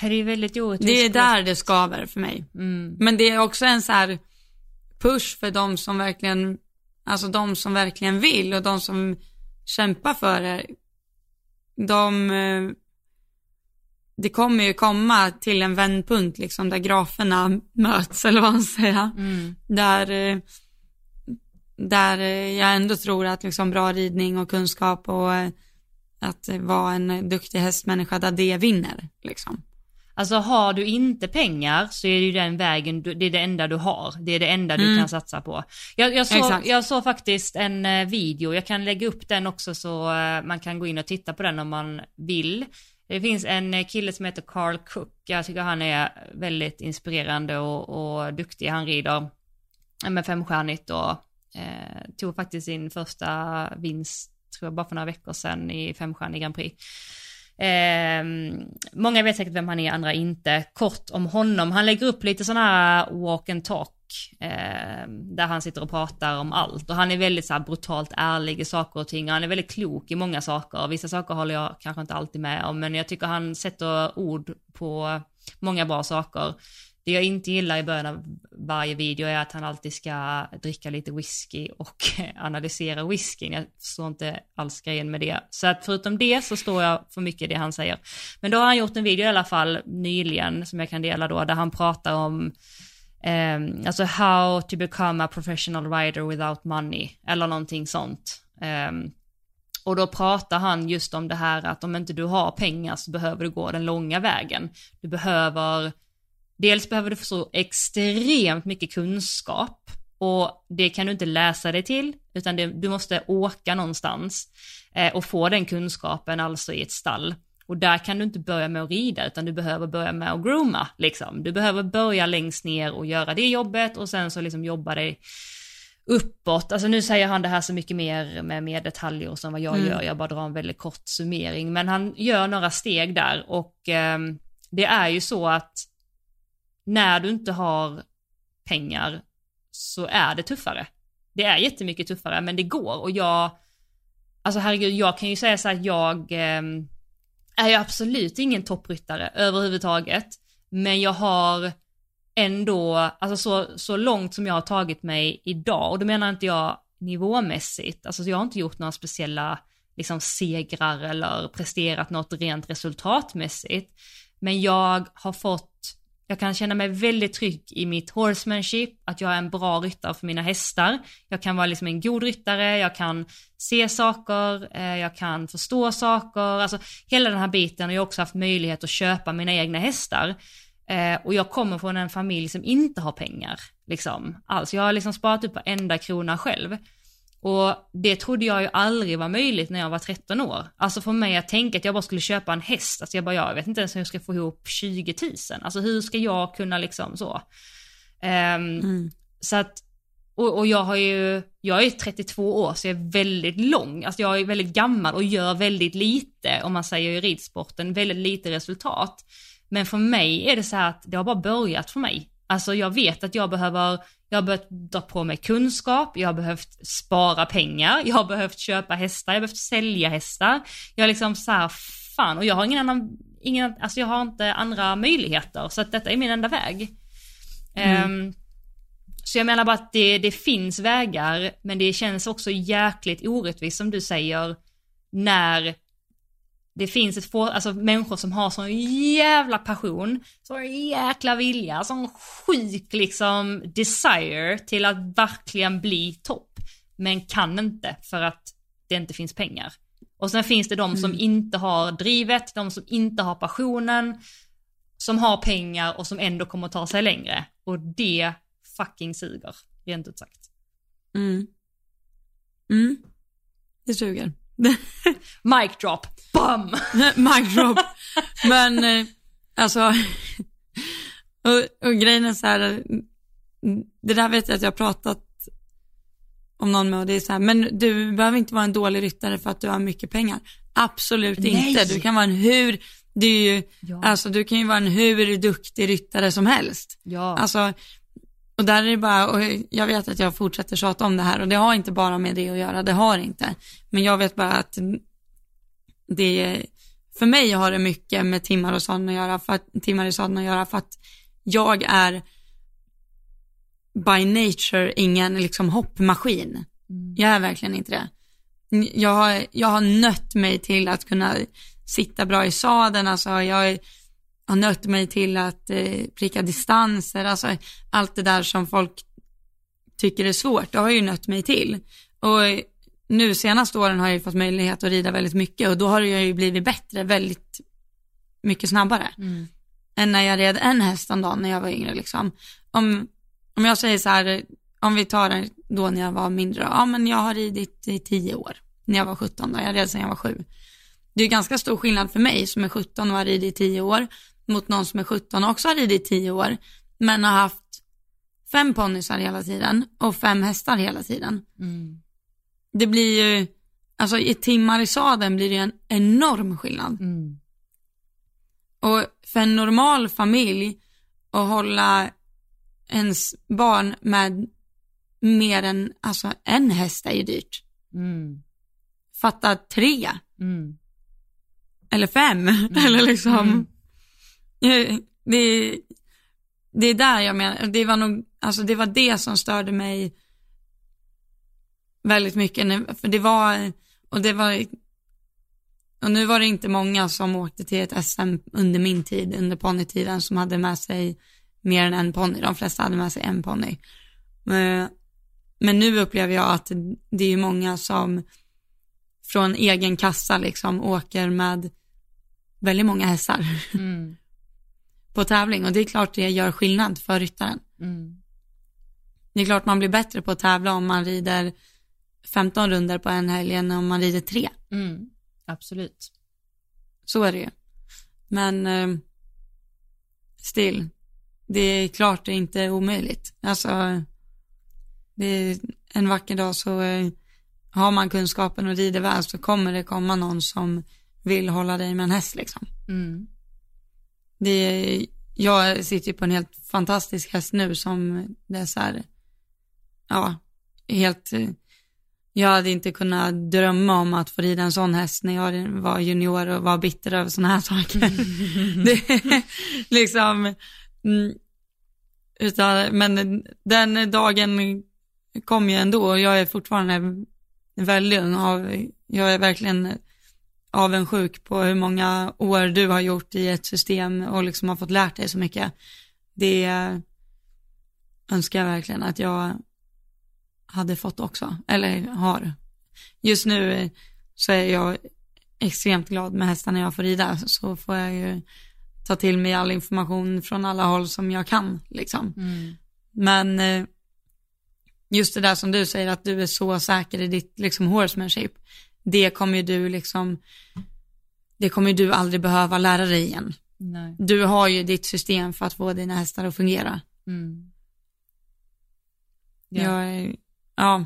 Det är väldigt orättvist. det är där det skaver för mig. Mm, Men det är också en så här push för de som verkligen, alltså de som verkligen vill och de som kämpar för det. De, eh, det kommer ju komma till en vändpunkt liksom där graferna möts eller vad man säger. mm, Där, eh, där eh, jag ändå tror att liksom bra ridning och kunskap och att vara en duktig hästmänniska där det vinner liksom. Alltså har du inte pengar så är det ju den vägen, du, det är det enda du har. Det är det enda du Mm. kan satsa på. Jag, jag, såg, jag såg faktiskt en eh, video, jag kan lägga upp den också så eh, man kan gå in och titta på den om man vill. Det finns en eh, kille som heter Carl Cook, jag tycker han är väldigt inspirerande och, och duktig. Han rider med femstjärnigt och eh, tog faktiskt sin första vinst, tror jag, bara för några veckor sedan i femstjärnig Grand Prix. Eh, många vet säkert vem han är, andra inte. Kort om honom, han lägger upp lite sådana här walk and talk eh, där han sitter och pratar om allt och han är väldigt så här brutalt ärlig i saker och ting och han är väldigt klok i många saker. Vissa saker håller jag kanske inte alltid med om men jag tycker han sätter ord på många bra saker. Det jag inte gillar i början av varje video är att han alltid ska dricka lite whisky och analysera whiskyn. Jag förstår inte alls grejen med det. Så att förutom det så står jag för mycket i det han säger. Men då har han gjort en video i alla fall nyligen som jag kan dela då där han pratar om um, alltså how to become a professional rider without money eller någonting sånt. Um, och då pratar han just om det här att om inte du har pengar så behöver du gå den långa vägen. Du behöver Dels behöver du få så extremt mycket kunskap och det kan du inte läsa dig till, utan det, du måste åka någonstans eh, och få den kunskapen, alltså i ett stall. Och där kan du inte börja med att rida, utan du behöver börja med att grooma, liksom. Du behöver börja längst ner och göra det jobbet och sen så liksom jobba dig uppåt. Alltså nu säger han det här så mycket mer med mer detaljer som vad jag mm. gör, jag bara drar en väldigt kort summering. Men han gör några steg där och eh, det är ju så att när du inte har pengar så är det tuffare. Det är jättemycket tuffare, men det går och jag, alltså herregud, jag kan ju säga så att jag eh, är ju absolut ingen toppryttare överhuvudtaget, men jag har ändå, alltså så, så långt som jag har tagit mig idag, och då menar inte jag nivåmässigt, alltså jag har inte gjort några speciella liksom segrar eller presterat något rent resultatmässigt, men jag har fått jag kan känna mig väldigt trygg i mitt horsemanship, att jag är en bra ryttare för mina hästar. Jag kan vara liksom en god ryttare, jag kan se saker, eh, jag kan förstå saker, alltså hela den här biten och jag har också haft möjlighet att köpa mina egna hästar. Eh, och jag kommer från en familj som inte har pengar, liksom. Alltså jag har liksom sparat upp varenda krona själv. Och det trodde jag ju aldrig var möjligt när jag var 13 år. Alltså för mig att tänka att jag bara skulle köpa en häst, alltså jag bara, jag vet inte ens hur jag ska få ihop 20 000. Alltså hur ska jag kunna liksom så. Um, mm. Så att, och, och, jag har ju, jag är 32 år så jag är väldigt lång, alltså jag är väldigt gammal och gör väldigt lite, om man säger i ridsporten, väldigt lite resultat. Men för mig är det så här att det har bara börjat för mig. Alltså jag vet att jag behöver, jag har behövt dra på mig kunskap, jag har behövt spara pengar, jag har behövt köpa hästar, jag har behövt sälja hästar. Jag är liksom så här, fan, och jag har ingen annan, ingen, alltså jag har inte andra möjligheter, så att detta är min enda väg. Mm. Um, så jag menar bara att det, det finns vägar, men det känns också jäkligt orättvist som du säger, när det finns ett få, alltså människor som har sån jävla passion, sån jäkla vilja, sån sjuk liksom desire till att verkligen bli topp. Men kan inte för att det inte finns pengar. Och sen finns det de mm. som inte har drivet, de som inte har passionen, som har pengar och som ändå kommer ta sig längre. Och det fucking suger, rent ut sagt. Mm. Mm. Det suger. Mic drop. BAM! Mic drop. Men eh, alltså, och, och grejen är så här, det där vet jag att jag har pratat om någon med och det är så här, men du behöver inte vara en dålig ryttare för att du har mycket pengar. Absolut Nej. inte. Du kan vara en hur, det är ju, ja. alltså du kan ju vara en hur duktig ryttare som helst. Ja. Alltså, och där är det bara, och jag vet att jag fortsätter tjata om det här och det har inte bara med det att göra, det har inte. Men jag vet bara att det, för mig har det mycket med timmar och sådana att göra, för att, timmar i sadeln att göra för att jag är by nature ingen liksom hoppmaskin. Mm. Jag är verkligen inte det. Jag har, jag har nött mig till att kunna sitta bra i sadeln, alltså jag har nött mig till att eh, pricka distanser, alltså allt det där som folk tycker är svårt, det har jag ju nött mig till. Och nu senaste åren har jag ju fått möjlighet att rida väldigt mycket och då har jag ju blivit bättre väldigt mycket snabbare. Mm. Än när jag red en häst om dagen när jag var yngre liksom. Om, om jag säger så här, om vi tar det då när jag var mindre, ja men jag har ridit i tio år, när jag var 17 då, jag red sedan jag var sju. Det är ganska stor skillnad för mig som är 17 och har ridit i tio år mot någon som är 17 och också har ridit i tio år, men har haft fem ponnysar hela tiden och fem hästar hela tiden. Mm det blir ju, alltså i timmar i sadeln blir det en enorm skillnad. Mm. Och för en normal familj att hålla ens barn med mer än, alltså en häst är ju dyrt. Mm. Fatta tre. Mm. eller fem, eller liksom. Det, det är där jag menar, det var nog, alltså det var det som störde mig väldigt mycket, för det var, och det var, och nu var det inte många som åkte till ett SM under min tid, under ponnytiden, som hade med sig mer än en ponny, de flesta hade med sig en ponny. Eh, men nu upplever jag att det är många som från egen kassa liksom åker med väldigt många hästar Mm på tävling och det är klart det gör skillnad för ryttaren. Mm. Det är klart man blir bättre på att tävla om man rider 15 runder på en helg än om man rider tre. Mm. Absolut. Så är det ju. Men eh, still, det är klart det är inte omöjligt. Alltså, det är en vacker dag så eh, har man kunskapen och rider väl så kommer det komma någon som vill hålla dig med en häst liksom. Mm. Det är, jag sitter ju på en helt fantastisk häst nu som det är så här, ja, helt, jag hade inte kunnat drömma om att få rida en sån häst när jag var junior och var bitter över sådana här saker. det, liksom, mm, utan, men den dagen kom ju ändå och jag är fortfarande väldigt ung jag är verkligen avundsjuk på hur många år du har gjort i ett system och liksom har fått lärt dig så mycket. Det önskar jag verkligen att jag hade fått också, eller har. Just nu så är jag extremt glad med hästarna jag får rida, så får jag ju ta till mig all information från alla håll som jag kan liksom. Mm. Men eh, just det där som du säger att du är så säker i ditt liksom horsemanship, det kommer ju du liksom, det kommer ju du aldrig behöva lära dig igen. Nej. Du har ju ditt system för att få dina hästar att fungera. Mm. Ja. Jag ja,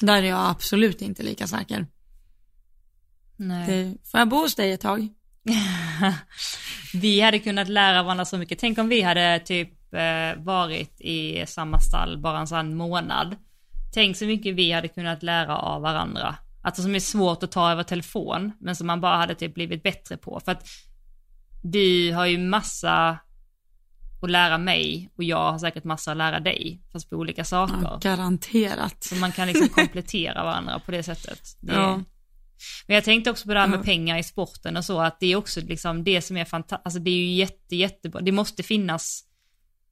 där är jag absolut inte lika säker. Nej. Det, får jag bo hos dig ett tag? vi hade kunnat lära varandra så mycket. Tänk om vi hade typ eh, varit i samma stall bara en sån månad. Tänk så mycket vi hade kunnat lära av varandra. Alltså som är svårt att ta över telefon, men som man bara hade typ blivit bättre på. För att du har ju massa att lära mig och jag har säkert massa att lära dig, fast på olika saker. Ja, garanterat. Så man kan liksom komplettera varandra på det sättet. Det Ja. Men jag tänkte också på det här med Ja. pengar i sporten och så, att det är också liksom det som är fantastiskt, alltså det är ju jätte, jättebra, det måste finnas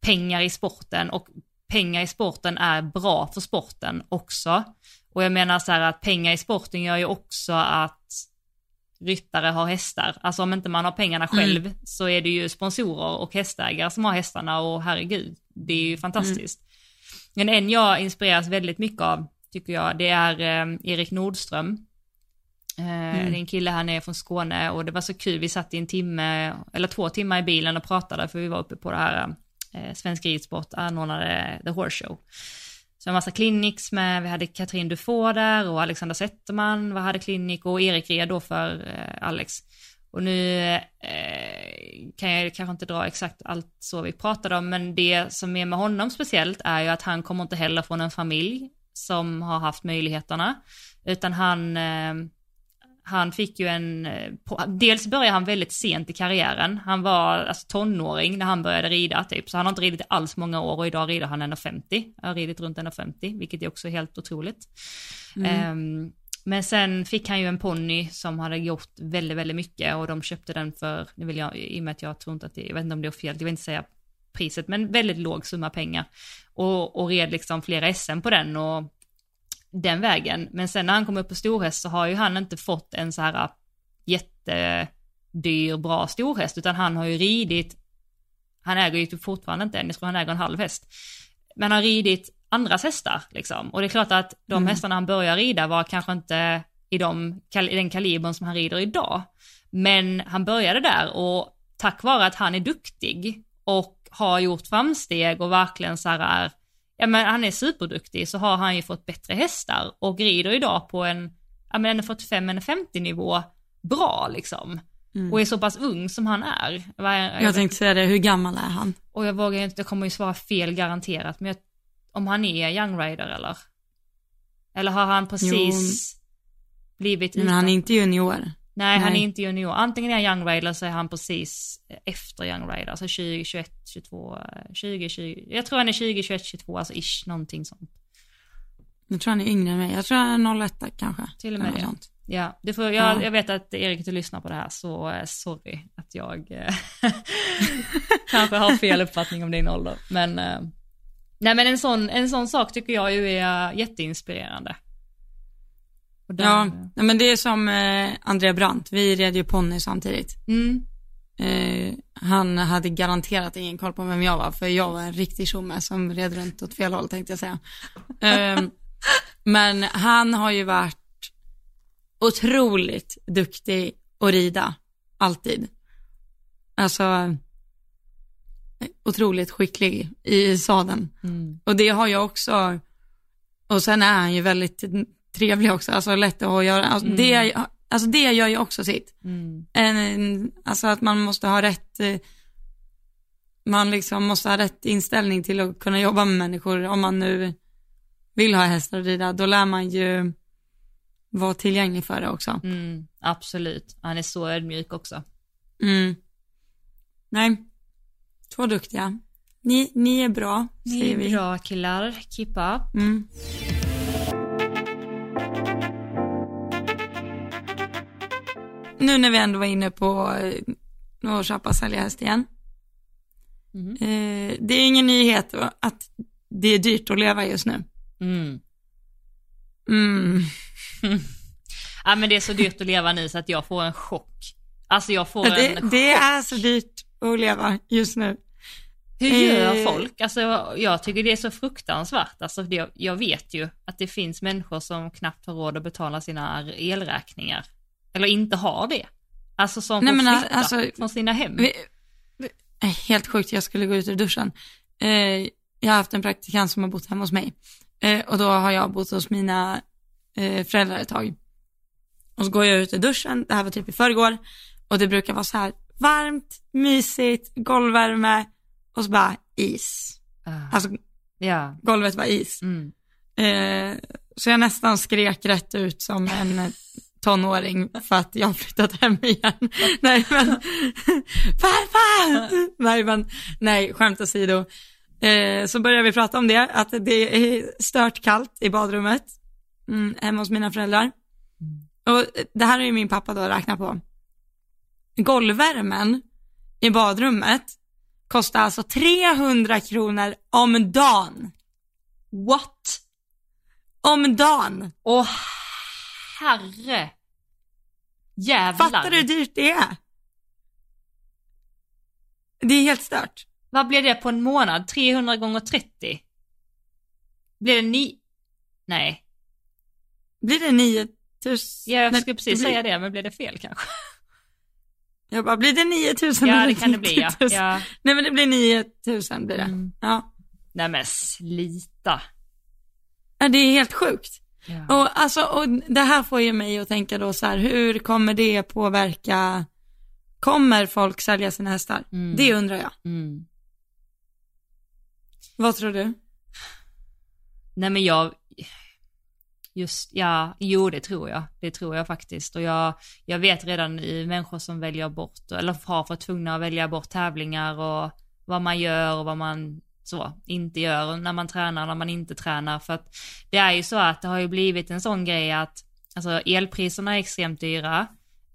pengar i sporten och pengar i sporten är bra för sporten också. Och jag menar så här att pengar i sporten gör ju också att ryttare har hästar. Alltså om inte man har pengarna själv så är det ju sponsorer och hästägare som har hästarna och herregud, det är ju fantastiskt. Men en jag inspireras väldigt mycket av, tycker jag, det är eh, Erik Nordström. Eh, Det är en kille här nere från Skåne och det var så kul, vi satt i en timme, eller två timmar i bilen och pratade för vi var uppe på det här eh, Svensk Ridsport anordnade The Horse Show. Så en massa clinics med, vi hade Katrin Dufour där och Alexander Zetterman vad hade klinik och Erik red då för eh, Alex. Och nu eh, kan jag kanske inte dra exakt allt så vi pratade om, men det som är med honom speciellt är ju att han kommer inte heller från en familj som har haft möjligheterna, utan han eh, han fick ju en, eh, dels började han väldigt sent i karriären, han var alltså tonåring när han började rida typ, så han har inte ridit alls många år och idag rider han 1,50, har ridit runt 1,50, vilket är också helt otroligt. Ehm, men sen fick han ju en ponny som hade gjort väldigt, väldigt mycket och de köpte den för, nu vill jag, i och med att jag tror inte att det, jag vet inte om det är fel, jag vill inte säga priset, men väldigt låg summa pengar. Och, och red liksom flera SM på den och den vägen. Men sen när han kom upp på storhäst så har ju han inte fått en så här jättedyr, bra storhäst, utan han har ju ridit, han äger ju typ fortfarande inte en, jag tror han äger en halv häst. Men han har ridit andras hästar liksom. Och det är klart att de hästarna han börjar rida var kanske inte i, de, i den kalibern som han rider idag. Men han började där och tack vare att han är duktig och har gjort framsteg och verkligen så här är, ja men han är superduktig så har han ju fått bättre hästar och rider idag på en, ja men en 45 en 50 nivå bra liksom. Mm. och är så pass ung som han är. Är- Jag tänkte säga det, hur gammal är han? Och jag vågar inte, jag kommer ju svara fel garanterat, men jag, om han är young rider eller? Eller har han precis blivit Men han är inte junior. Nej, han är Nej. inte junior. Antingen är han young rider eller så är han precis efter young rider, alltså 20, 21, 22, 20, 20. Jag tror han är 20, 21, 22, alltså ish, någonting sånt. Jag tror han är yngre än mig. Jag tror han är 01 kanske. Till och med det. sånt. Ja, det får, jag, Ja. jag vet att Erik, du lyssnar på det här, så eh, sorry att jag eh, kanske har fel uppfattning om din ålder. Men, eh, nej men en sån, en sån sak tycker jag ju är jätteinspirerande. Där- Ja, men det är som eh, Andrea Brandt, vi red ju ponny samtidigt. Mm, Eh, han hade garanterat ingen koll på vem jag var, för jag var en riktig tjomme som red runt åt fel håll tänkte jag säga. Eh, men han har ju varit otroligt duktig att rida, alltid. Alltså, otroligt skicklig i sadeln. mm, Och det har jag också, och sen är han ju väldigt trevlig också, alltså lätt att ha att göra. Alltså, Mm. det, alltså det gör ju också sitt. mm, En, alltså att man måste ha rätt, eh, man liksom måste ha rätt inställning till att kunna jobba med människor om man nu vill ha hästar att rida, då lär man ju vara tillgänglig för det också. mm, absolut. Han är så ödmjuk också. Mm. Nej, två duktiga. Ni, ni är bra, Ni säger är vi. bra killar, keep up. Mm. Nu när vi ändå var inne på eh, att köpa och sälja häst igen. Mm. Eh, det är ingen nyhet att det är dyrt att leva just nu. Mm. Mm. Ja men det är så dyrt att leva nu så att jag får en chock. Alltså jag får Det, en det är så dyrt att leva just nu. Hur gör Eh. folk? Alltså jag tycker det är så fruktansvärt. Alltså det, jag vet ju att det finns människor som knappt har råd att betala sina elräkningar. Eller inte har det. Alltså som Nej, får men flytta alltså, från sina hem. Vi, helt sjukt, jag skulle gå ut ur duschen. Eh, jag har haft en praktikant som har bott hemma hos mig. Eh, och då har jag bott hos mina eh, föräldrar ett tag. Och så går jag ut ur duschen, det här var typ i förrgår. Och det brukar vara så här varmt, mysigt, golvvärme och så bara is. Ah, Alltså ja. golvet var is. Mm. Eh, så jag nästan skrek rätt ut som en tonåring för att jag har flyttat hem igen. nej men, farfar! nej men, nej skämt åsido. Eh, så börjar vi prata om det, att det är stört kallt i badrummet mm, hemma hos mina föräldrar. Och det här är ju min pappa då räknat på. Golvvärmen i badrummet kostar alltså 300 kronor om dagen. What? Om dagen. Åh herre. Jävlar. Fattar du hur dyrt det är? Det är helt stört. Vad blir det på en månad? 300 gånger 30? Blir det ni... Nej. Blir det 9000? Ja, jag skulle precis blir- säga det, men blir det fel kanske? Jag bara, blir det 9000 Ja, det kan det bli ja. 90 000? ja. Nej men det blir 9000 blir det. Mm. Ja. Nej men slita. Ja, Det är helt sjukt. Ja. Och, alltså, och det här får ju mig att tänka då så här, hur kommer det påverka, kommer folk sälja sina hästar? Mm. Det undrar jag. Mm. Vad tror du? Nej men jag, just, ja, jo det tror jag. Det tror jag faktiskt. Och jag, jag vet redan i människor som väljer bort, eller har varit tvungna att välja bort tävlingar och vad man gör och vad man så inte gör när man tränar, när man inte tränar. För att det är ju så att det har ju blivit en sån grej att alltså elpriserna är extremt dyra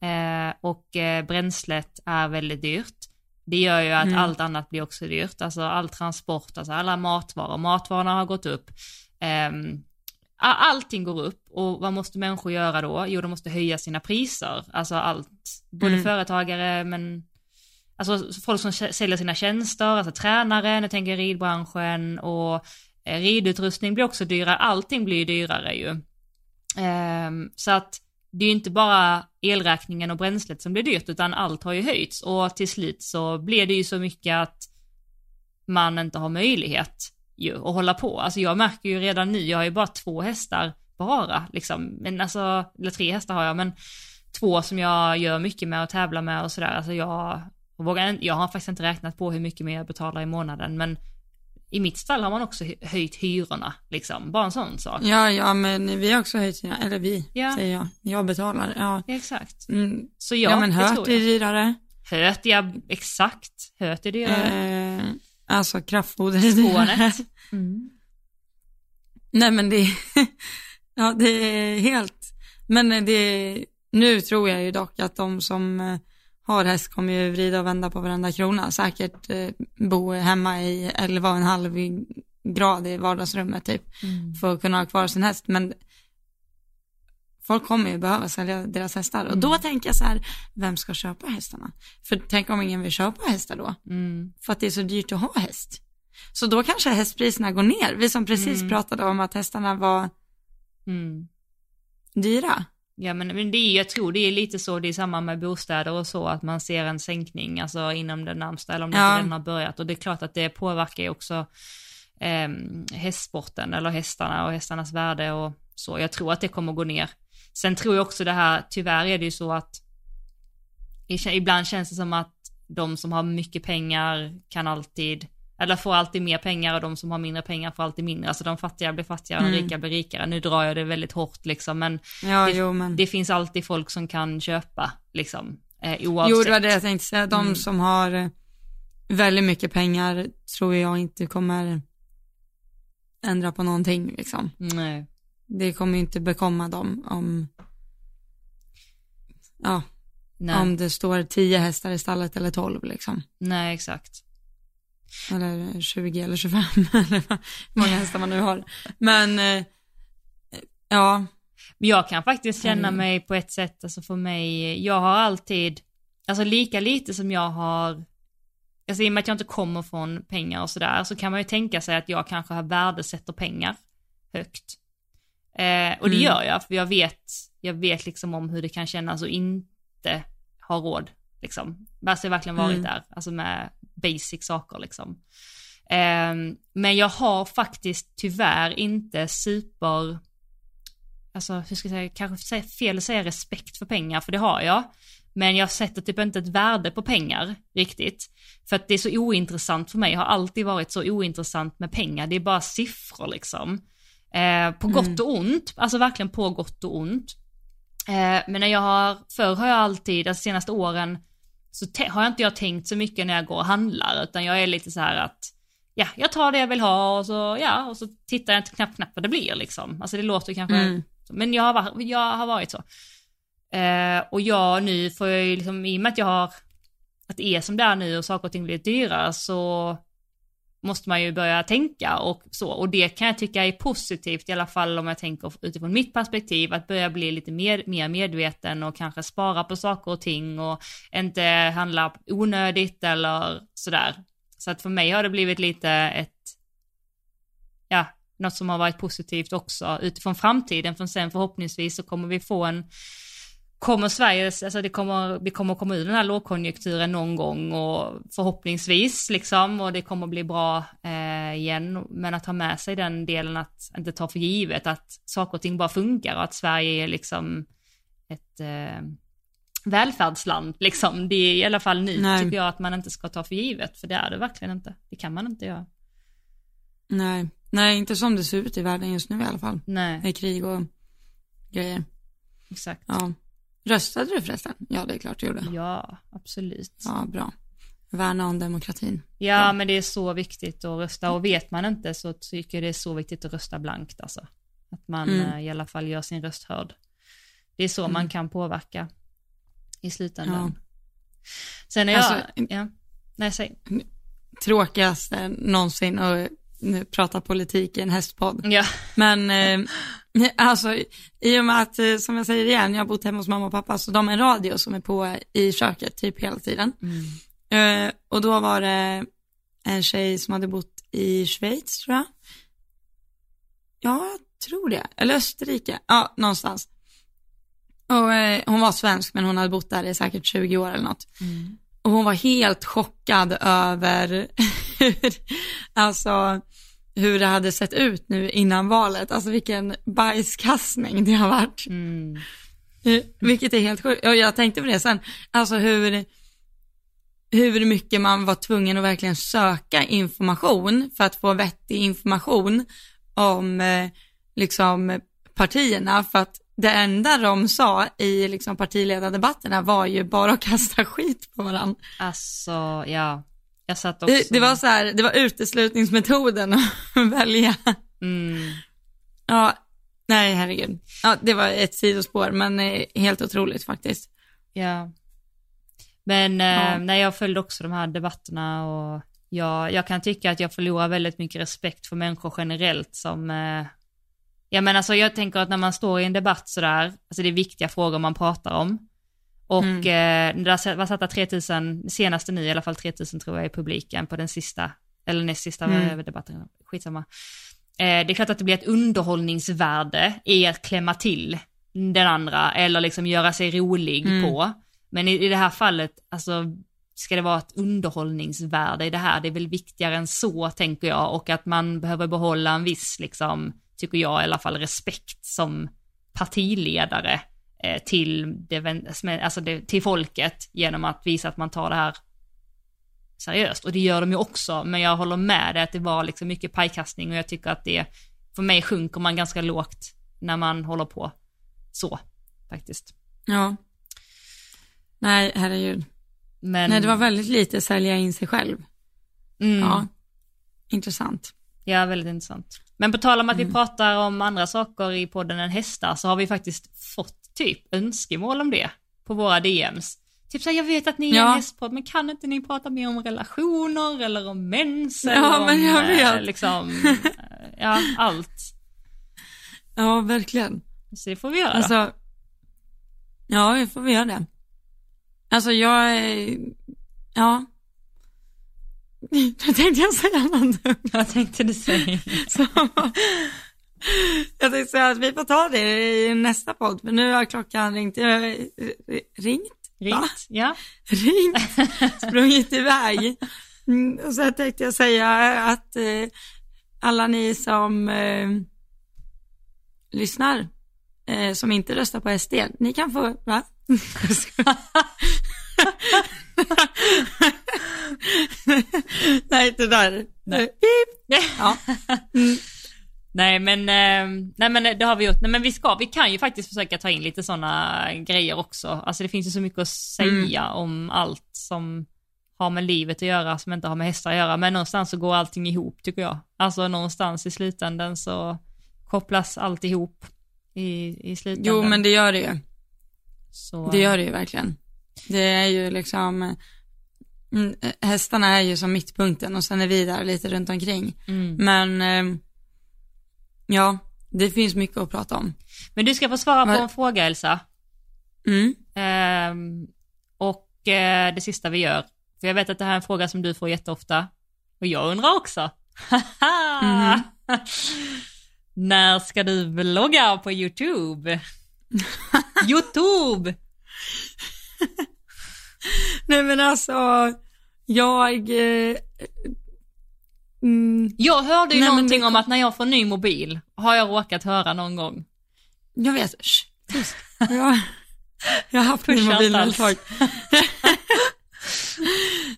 eh, och eh, bränslet är väldigt dyrt. Det gör ju att Mm. allt annat blir också dyrt, alltså all transport, alltså alla matvaror. Matvarorna har gått upp. A- allting går upp och vad måste människor göra då? Jo, de måste höja sina priser. Alltså allt, både Mm. företagare men Alltså folk som säljer sina tjänster, alltså tränare, nu tänker jag ridbranschen och eh, ridutrustning blir också dyrare, allting blir ju dyrare ju. Ehm, så att det är ju inte bara elräkningen och bränslet som blir dyrt utan allt har ju höjts och till slut så blir det ju så mycket att man inte har möjlighet ju att hålla på. Alltså jag märker ju redan nu, jag har ju bara två hästar bara liksom, men alltså, eller tre hästar har jag, men två som jag gör mycket med och tävlar med och sådär. Alltså jag, vågar, jag har faktiskt inte räknat på hur mycket mer jag betalar i månaden men i mitt stall har man också höjt hyrorna, liksom. Bara en sån sak. Ja, ja, men vi har också höjt hyrorna, eller vi, Ja. säger jag. Jag betalar, ja. Exakt. Mm. Så ja, Ja, men hört är dyrare. Höt, ja exakt. Höt är dyrare. Eh, alltså kraftfoder är dyrare. Mm. Nej men det, ja det är helt, men det, nu tror jag ju dock att de som eh, har häst kommer ju vrida och vända på varenda krona, säkert eh, bo hemma i 11,5 grad i vardagsrummet typ, Mm. för att kunna ha kvar sin häst, men folk kommer ju behöva sälja deras hästar och då tänker jag så här, vem ska köpa hästarna? För tänk om ingen vill köpa hästar då? Mm. för att det är så dyrt att ha häst. Så då kanske hästpriserna går ner. Vi som precis Mm. pratade om att hästarna var Mm. dyra. Ja men, men det är, jag tror det är lite så, det är samma med bostäder och så, att man ser en sänkning alltså inom den närmsta, eller om det Ja. redan har börjat. Och det är klart att det påverkar ju också eh, hästsporten, eller hästarna och hästarnas värde och så. Jag tror att det kommer gå ner. Sen tror jag också det här, tyvärr är det ju så att ibland känns det som att de som har mycket pengar kan alltid, eller får alltid mer pengar och de som har mindre pengar får alltid mindre. Alltså de fattiga blir fattigare och de Mm. rika blir rikare. Nu drar jag det väldigt hårt liksom, men Ja, Det- jo men. det finns alltid folk som kan köpa, liksom, eh, oavsett. Jo, det var det jag tänkte säga. De Mm. som har eh, väldigt mycket pengar tror jag inte kommer ändra på någonting liksom. Nej. Det kommer ju inte bekomma dem om, ja, Nej. om det står 10 hästar i stallet eller 12 liksom. Nej, exakt. Eller 20 eller 25 eller hur många hästar man nu har. Men, eh, ja, jag kan faktiskt känna mig på ett sätt, alltså för mig, jag har alltid, alltså lika lite som jag har, alltså i och med att jag inte kommer från pengar och sådär, så kan man ju tänka sig att jag kanske har värdesätter pengar högt. Eh, och det Mm. gör jag, för jag vet, jag vet liksom om hur det kan kännas att inte ha råd, liksom. Alltså jag har verkligen varit Mm. där, alltså med basic saker liksom. Eh, men jag har faktiskt tyvärr inte super, alltså hur ska jag säga, kanske fel att säga respekt för pengar, för det har jag. Men jag sätter typ inte ett värde på pengar riktigt. För att det är så ointressant för mig, har alltid varit så ointressant med pengar, det är bara siffror liksom. Eh, på gott och ont, alltså verkligen på gott och ont. Eh, men när jag har, förr har jag alltid, de senaste åren, så har jag inte jag tänkt så mycket när jag går och handlar, utan jag är lite så här att, ja, jag tar det jag vill ha och så, ja, och så tittar jag inte knappt knappt vad det blir liksom. Alltså det låter kanske, Mm. men jag har, jag har varit så. Eh, och jag nu får jag ju liksom, i och med att jag har, att det är som det är nu och saker och ting blir dyrare så måste man ju börja tänka och så. Och det kan jag tycka är positivt i alla fall om jag tänker utifrån mitt perspektiv, att börja bli lite mer, mer medveten och kanske spara på saker och ting och inte handla onödigt eller sådär. Så att för mig har det blivit lite ett, ja, något som har varit positivt också utifrån framtiden, för sen förhoppningsvis så kommer vi få en kommer Sverige, alltså det kommer, det kommer komma ur den här lågkonjunkturen någon gång och förhoppningsvis liksom och det kommer bli bra eh, igen. Men att ha med sig den delen att inte ta för givet att saker och ting bara funkar och att Sverige är liksom ett eh, välfärdsland liksom. Det är i alla fall nu Nej. tycker jag att man inte ska ta för givet för det är det verkligen inte. Det kan man inte göra. nej, nej inte som det ser ut i världen just nu i alla fall. Nej, Med krig och grejer. exakt. Ja. Röstade du förresten? Ja, det är klart du gjorde. Ja, absolut. Ja, bra. Värna om demokratin. Ja, Bra. men det är så viktigt att rösta och vet man inte så tycker jag det är så viktigt att rösta blankt alltså. Att man Mm. eh, i alla fall gör sin röst hörd. Det är så man kan påverka i slutändan. Sen är jag, Alltså, ja, nej säg. Tråkigaste någonsin att nu prata politik i en hästpodd. Ja, Men eh, alltså i och med att, eh, som jag säger igen, jag har bott hemma hos mamma och pappa, så de har en radio som är på i köket typ hela tiden. mm. Eh, och då var det en tjej som hade bott i Schweiz tror jag. Ja, jag tror det. Eller Österrike. Ja, någonstans. Och eh, hon var svensk men hon hade bott där i säkert 20 år eller något. Mm. Och hon var helt chockad över hur, alltså, hur det hade sett ut nu innan valet. Alltså vilken bajskastning det har varit. Mm. Eh, Vilket är helt sjukt. Och jag tänkte på det sen, alltså hur, hur mycket man var tvungen att verkligen söka information för att få vettig information om eh, liksom partierna för att det enda de sa i liksom partiledardebatterna var ju bara att kasta skit på varandra. Alltså, ja. Jag satt också... Det, det var så här, det var uteslutningsmetoden att välja. Mm. Ja, nej herregud. Ja, det var ett sidospår men eh, helt otroligt faktiskt. Ja. Men eh, Ja. när jag följde också de här debatterna och jag, jag kan tycka att jag förlorar väldigt mycket respekt för människor generellt som, eh, ja men alltså jag tänker att när man står i en debatt sådär, alltså det är viktiga frågor man pratar om. Och Mm. eh, där var satta 3000, senaste nu i alla fall 3000 tror jag i publiken på den sista, eller näst sista Mm. debatten, skitsamma. Eh, det är klart att det blir ett underhållningsvärde i att klämma till den andra eller liksom göra sig rolig Mm. på. Men i, i det här fallet, alltså ska det vara ett underhållningsvärde i det här, det är väl viktigare än så tänker jag och att man behöver behålla en viss, liksom, tycker jag i alla fall, respekt som partiledare till, det, alltså det, till folket genom att visa att man tar det här seriöst. Och det gör de ju också, men jag håller med dig att det var liksom mycket pajkastning och jag tycker att det, för mig sjunker man ganska lågt när man håller på så, faktiskt. Ja. Nej, herregud. Men, Nej, det var väldigt lite sälja in sig själv. mm, Ja. Intressant. Ja, väldigt intressant. Men på tal om att Mm. vi pratar om andra saker i podden än hästar så har vi faktiskt fått typ önskemål om det på våra DMs. Typ såhär, jag vet att ni är Ja. en hästpodd, men kan inte ni prata mer om relationer eller om mens Ja, eller om, men jag eh, vet. liksom, eh, ja, allt. Ja, verkligen. Så det får vi göra. Alltså, ja, vi får vi göra det. Alltså jag, ja. Nu tänkte jag säga dumt. Vad tänkte du säga? Så, jag tänkte säga att vi får ta det i nästa podd, för nu har klockan ringt, ringt? Ringt? Ja. ringt, sprungit iväg. Mm, och så tänkte jag säga att eh, alla ni som eh, lyssnar, eh, som inte röstar på SD, ni kan få, va? nej, det där. Nej. Ja. Mm. Nej men, eh, nej men det har vi gjort. Nej men vi ska, vi kan ju faktiskt försöka ta in lite sådana grejer också. Alltså det finns ju så mycket att säga om allt som har med livet att göra, som inte har med hästar att göra. Men någonstans så går allting ihop tycker jag. Alltså någonstans i slutändan så kopplas allt ihop i, i slutändan. Jo, men det gör det ju. så, Det gör det ju verkligen. Det är ju liksom, eh, mm, eh, hästarna är ju som mittpunkten och sen är vi där lite runt omkring. Mm. Men, eh, ja, det finns mycket att prata om. Men du ska få svara på en fråga Elsa. Mm. Ehm, och eh, det sista vi gör, för jag vet att det här är en fråga som du får jätteofta, och jag undrar också. Mhm. När ska du vlogga på YouTube? YouTube! Nej men alltså, jag, eh, mm, Jag hörde ju Nej, någonting det- om att när jag får ny mobil, har jag råkat höra någon gång. jag vet, Shh, tyst. jag, jag har haft min mobil ett tag.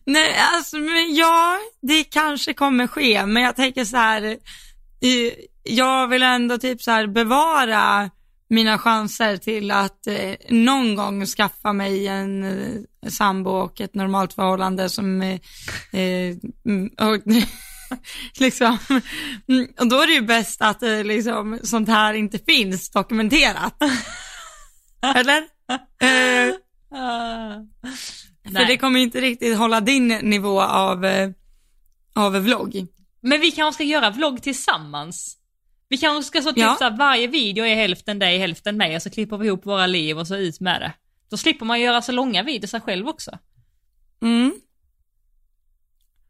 Nej, alltså, men ja, det kanske kommer ske, men jag tänker så här, jag vill ändå typ så här bevara mina chanser till att eh, någon gång skaffa mig en eh, sambo och ett normalt förhållande som, eh, eh, mm, och, liksom, mm, och då är det ju bäst att eh, liksom, sånt här inte finns dokumenterat. Eller? Eh, för det kommer inte riktigt hålla din nivå av, eh, av vlogg. Men vi kanske ska göra vlogg tillsammans. Vi kanske ska så typ Ja. så här, varje video är hälften dig, hälften mig och så klipper vi ihop våra liv och så ut med det. Då slipper man göra så långa videos själv också. Mm.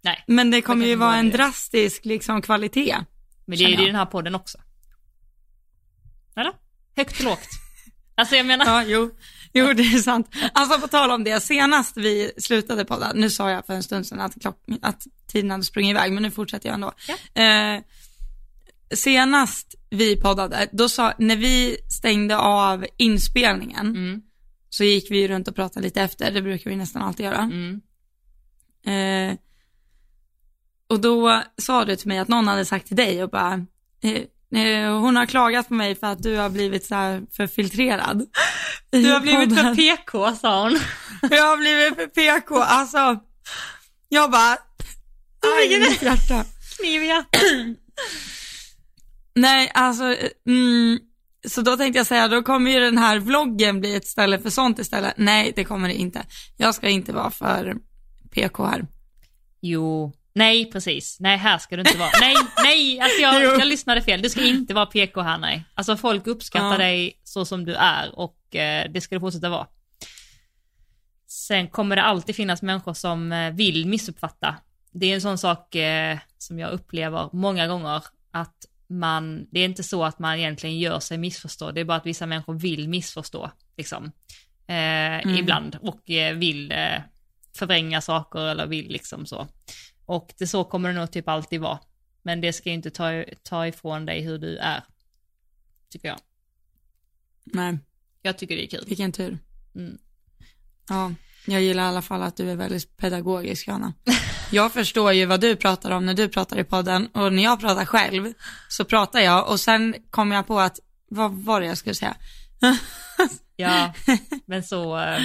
Nej, Men det kommer ju vara var en det. drastisk liksom, kvalitet. men det är ju Känner i den här podden också. Eller? Högt och lågt. Alltså jag menar, Ja, jo. jo, det är sant. Alltså på tal om det, senast vi slutade podda, nu sa jag för en stund sedan att, klock, att tiden hade sprungit iväg, men nu fortsätter jag ändå. Eh, senast vi poddade, då sa, när vi stängde av inspelningen Mm. så gick vi runt och pratade lite efter, det brukar vi nästan alltid göra. Mm. Eh, och då sa du till mig att någon hade sagt till dig och bara, eh, eh, hon har klagat på mig för att du har blivit så här för filtrerad. Du har blivit för PK sa hon. Jag har blivit för PK, alltså. Jag bara, aj mitt hjärta. Kniv i hjärtat. Nej, alltså, mm, så då tänkte jag säga, då kommer ju den här vloggen bli ett ställe för sånt istället. Nej, det kommer det inte. Jag ska inte vara för PK här. Jo, nej precis. Nej här ska du inte vara. Nej, nej, alltså jag, jag lyssnade fel. Du ska inte vara PK här nej. Alltså folk uppskattar Ja. dig så som du är och eh, det ska du fortsätta vara. Sen kommer det alltid finnas människor som eh, vill missuppfatta. Det är en sån sak eh, som jag upplever många gånger att man, det är inte så att man egentligen gör sig missförstådd, det är bara att vissa människor vill missförstå, liksom. Eh, Ibland, och eh, vill eh, förvränga saker eller vill liksom så. Och det så kommer det nog typ alltid vara. Men det ska ju inte ta, ta ifrån dig hur du är. Tycker jag. Nej, Jag tycker det är kul. vilken tur. Mm. Ja, jag gillar i alla fall att du är väldigt pedagogisk, Johanna. Jag förstår ju vad du pratar om när du pratar i podden och när jag pratar själv så pratar jag och sen kommer jag på att, vad var det jag skulle säga? Ja, men så, eh,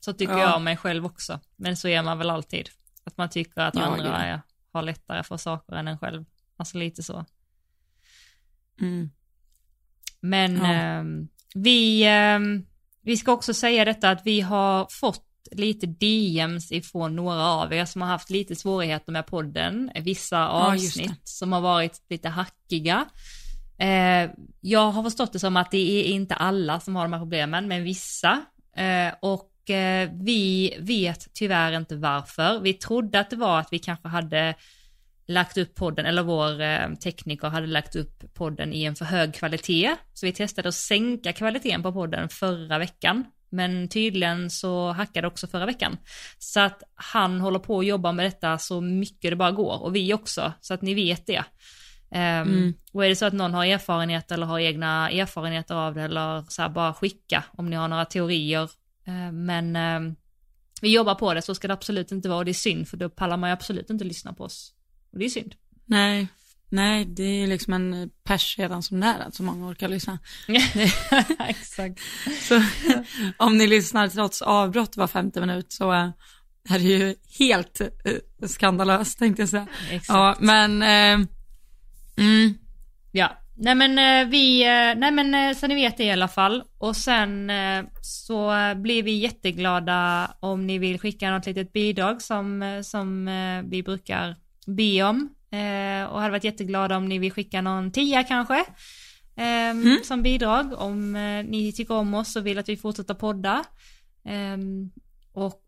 så tycker Ja. jag om mig själv också. Men så är man väl alltid. Att man tycker att Ja, andra är, har lättare för saker än en själv. Alltså lite så. Mm. Men Ja. ehm, vi, ehm, vi ska också säga detta att vi har fått lite DMs ifrån några av er som har haft lite svårigheter med podden. Vissa Ja, avsnitt som har varit lite hackiga. Eh, jag har förstått det som att det är inte alla som har de här problemen, men vissa. Eh, och eh, vi vet tyvärr inte varför. Vi trodde att det var att vi kanske hade lagt upp podden, eller vår eh, tekniker hade lagt upp podden i en för hög kvalitet. Så vi testade att sänka kvaliteten på podden förra veckan. Men tydligen så hackade också förra veckan. Så att han håller på att jobba med detta så mycket det bara går. Och vi också, så att ni vet det. Ehm, Mm. Och är det så att någon har erfarenhet eller har egna erfarenheter av det eller så här bara skicka om ni har några teorier. Eh, men ehm, vi jobbar på det, så ska det absolut inte vara och det är synd för då pallar man ju absolut inte lyssna på oss. Och det är synd. Nej, nej, det är liksom en pers redan som det är, att så många orkar lyssna. Exakt. Så om ni lyssnar trots avbrott var femte minut så eh, är det ju helt eh, skandalöst tänkte jag säga. Exakt. Ja, men, eh, mm, Ja, nej men eh, vi, eh, nej men eh, så ni vet det i alla fall. Och sen så blir vi jätteglada om ni vill skicka något litet bidrag som, som vi brukar be om. Och hade varit jätteglada om ni vill skicka någon tia kanske. ehm, Som bidrag om ni tycker om oss och vill att vi fortsätter podda. Ehm, Och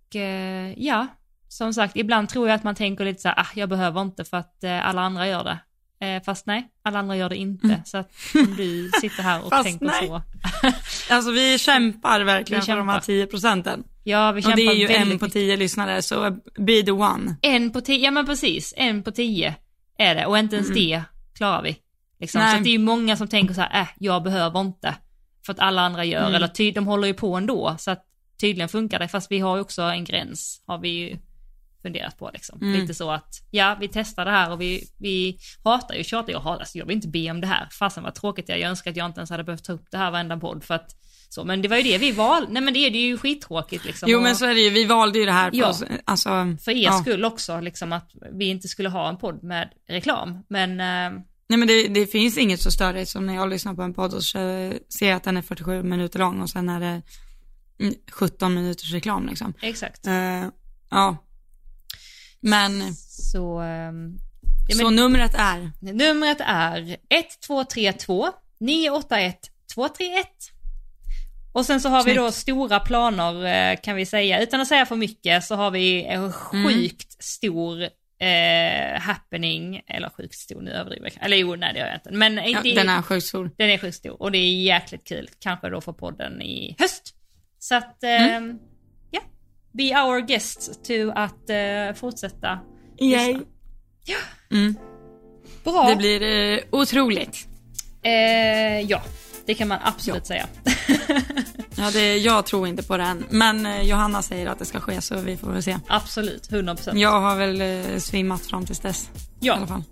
ja, som sagt, ibland tror jag att man tänker lite så här, ah, jag behöver inte för att alla andra gör det. Eh, fast nej, alla andra gör det inte. Så att om du sitter här och tänker nej. så. alltså vi kämpar verkligen Vi för de här kämpar. 10 procenten. Ja, vi Och kämpar det är ju en på. 10 lyssnare, så be the one. En på tio, ja men precis, en på tio är det. Och inte ens det klarar vi. Liksom. Så det är ju många som tänker så här, äh, jag behöver inte. För att alla andra gör, Mm. eller ty- de håller ju på ändå. Så att tydligen funkar det, fast vi har ju också en gräns, har vi ju funderat på liksom. Mm. Lite så att, ja vi testar det här och vi, vi hatar ju, tjatar jag hatar, alltså jag vill inte be om det här. Fasen vad tråkigt är, jag önskar att jag inte ens hade behövt ta upp det här varenda podd för att så, men det var ju det vi valde, nej men det är det ju skittråkigt liksom. Jo men så är det ju, vi valde ju det här för Ja. oss, alltså. för er ja. skull också, liksom att vi inte skulle ha en podd med reklam. Men eh, Nej men det, det finns inget så störigt som när jag lyssnar på en podd och ser jag att den är 47 minuter lång och sen är det mm, 17 minuters reklam liksom. exakt. Eh, ja. Men, Så, ehm, ja, så numret är, numret är 1232 981 231. Och sen så har vi då stora planer eh, kan vi säga, utan att säga för mycket så har vi en sjukt stor eh, happening, eller sjukt stor nu överdriver jag, eller jo nej det gör jag inte, men ja, inte, den är sjukt stor. Den är sjukt stor och det är jäkligt kul. Kanske då för podden i höst. Så att, eh, ja. Be our guest to att eh, fortsätta. Yay. Bra. Det blir eh, otroligt. Eh, ja. Det kan man absolut säga. Ja, det, jag tror inte på det än. Men eh, Johanna säger att det ska ske så vi får väl se. absolut, 100%. Jag har väl eh, svimmat fram tills dess. I alla Ja, fall.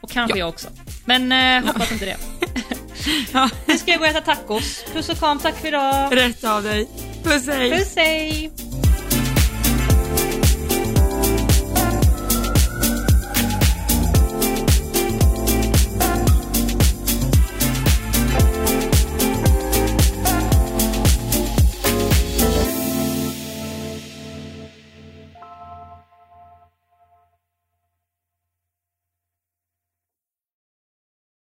och kanske Ja. jag också. Men eh, hoppas inte det. Ja, Nu ska jag gå och äta tacos. Puss och kram, tack för idag. rätt av dig. Puss hej. Puss hej!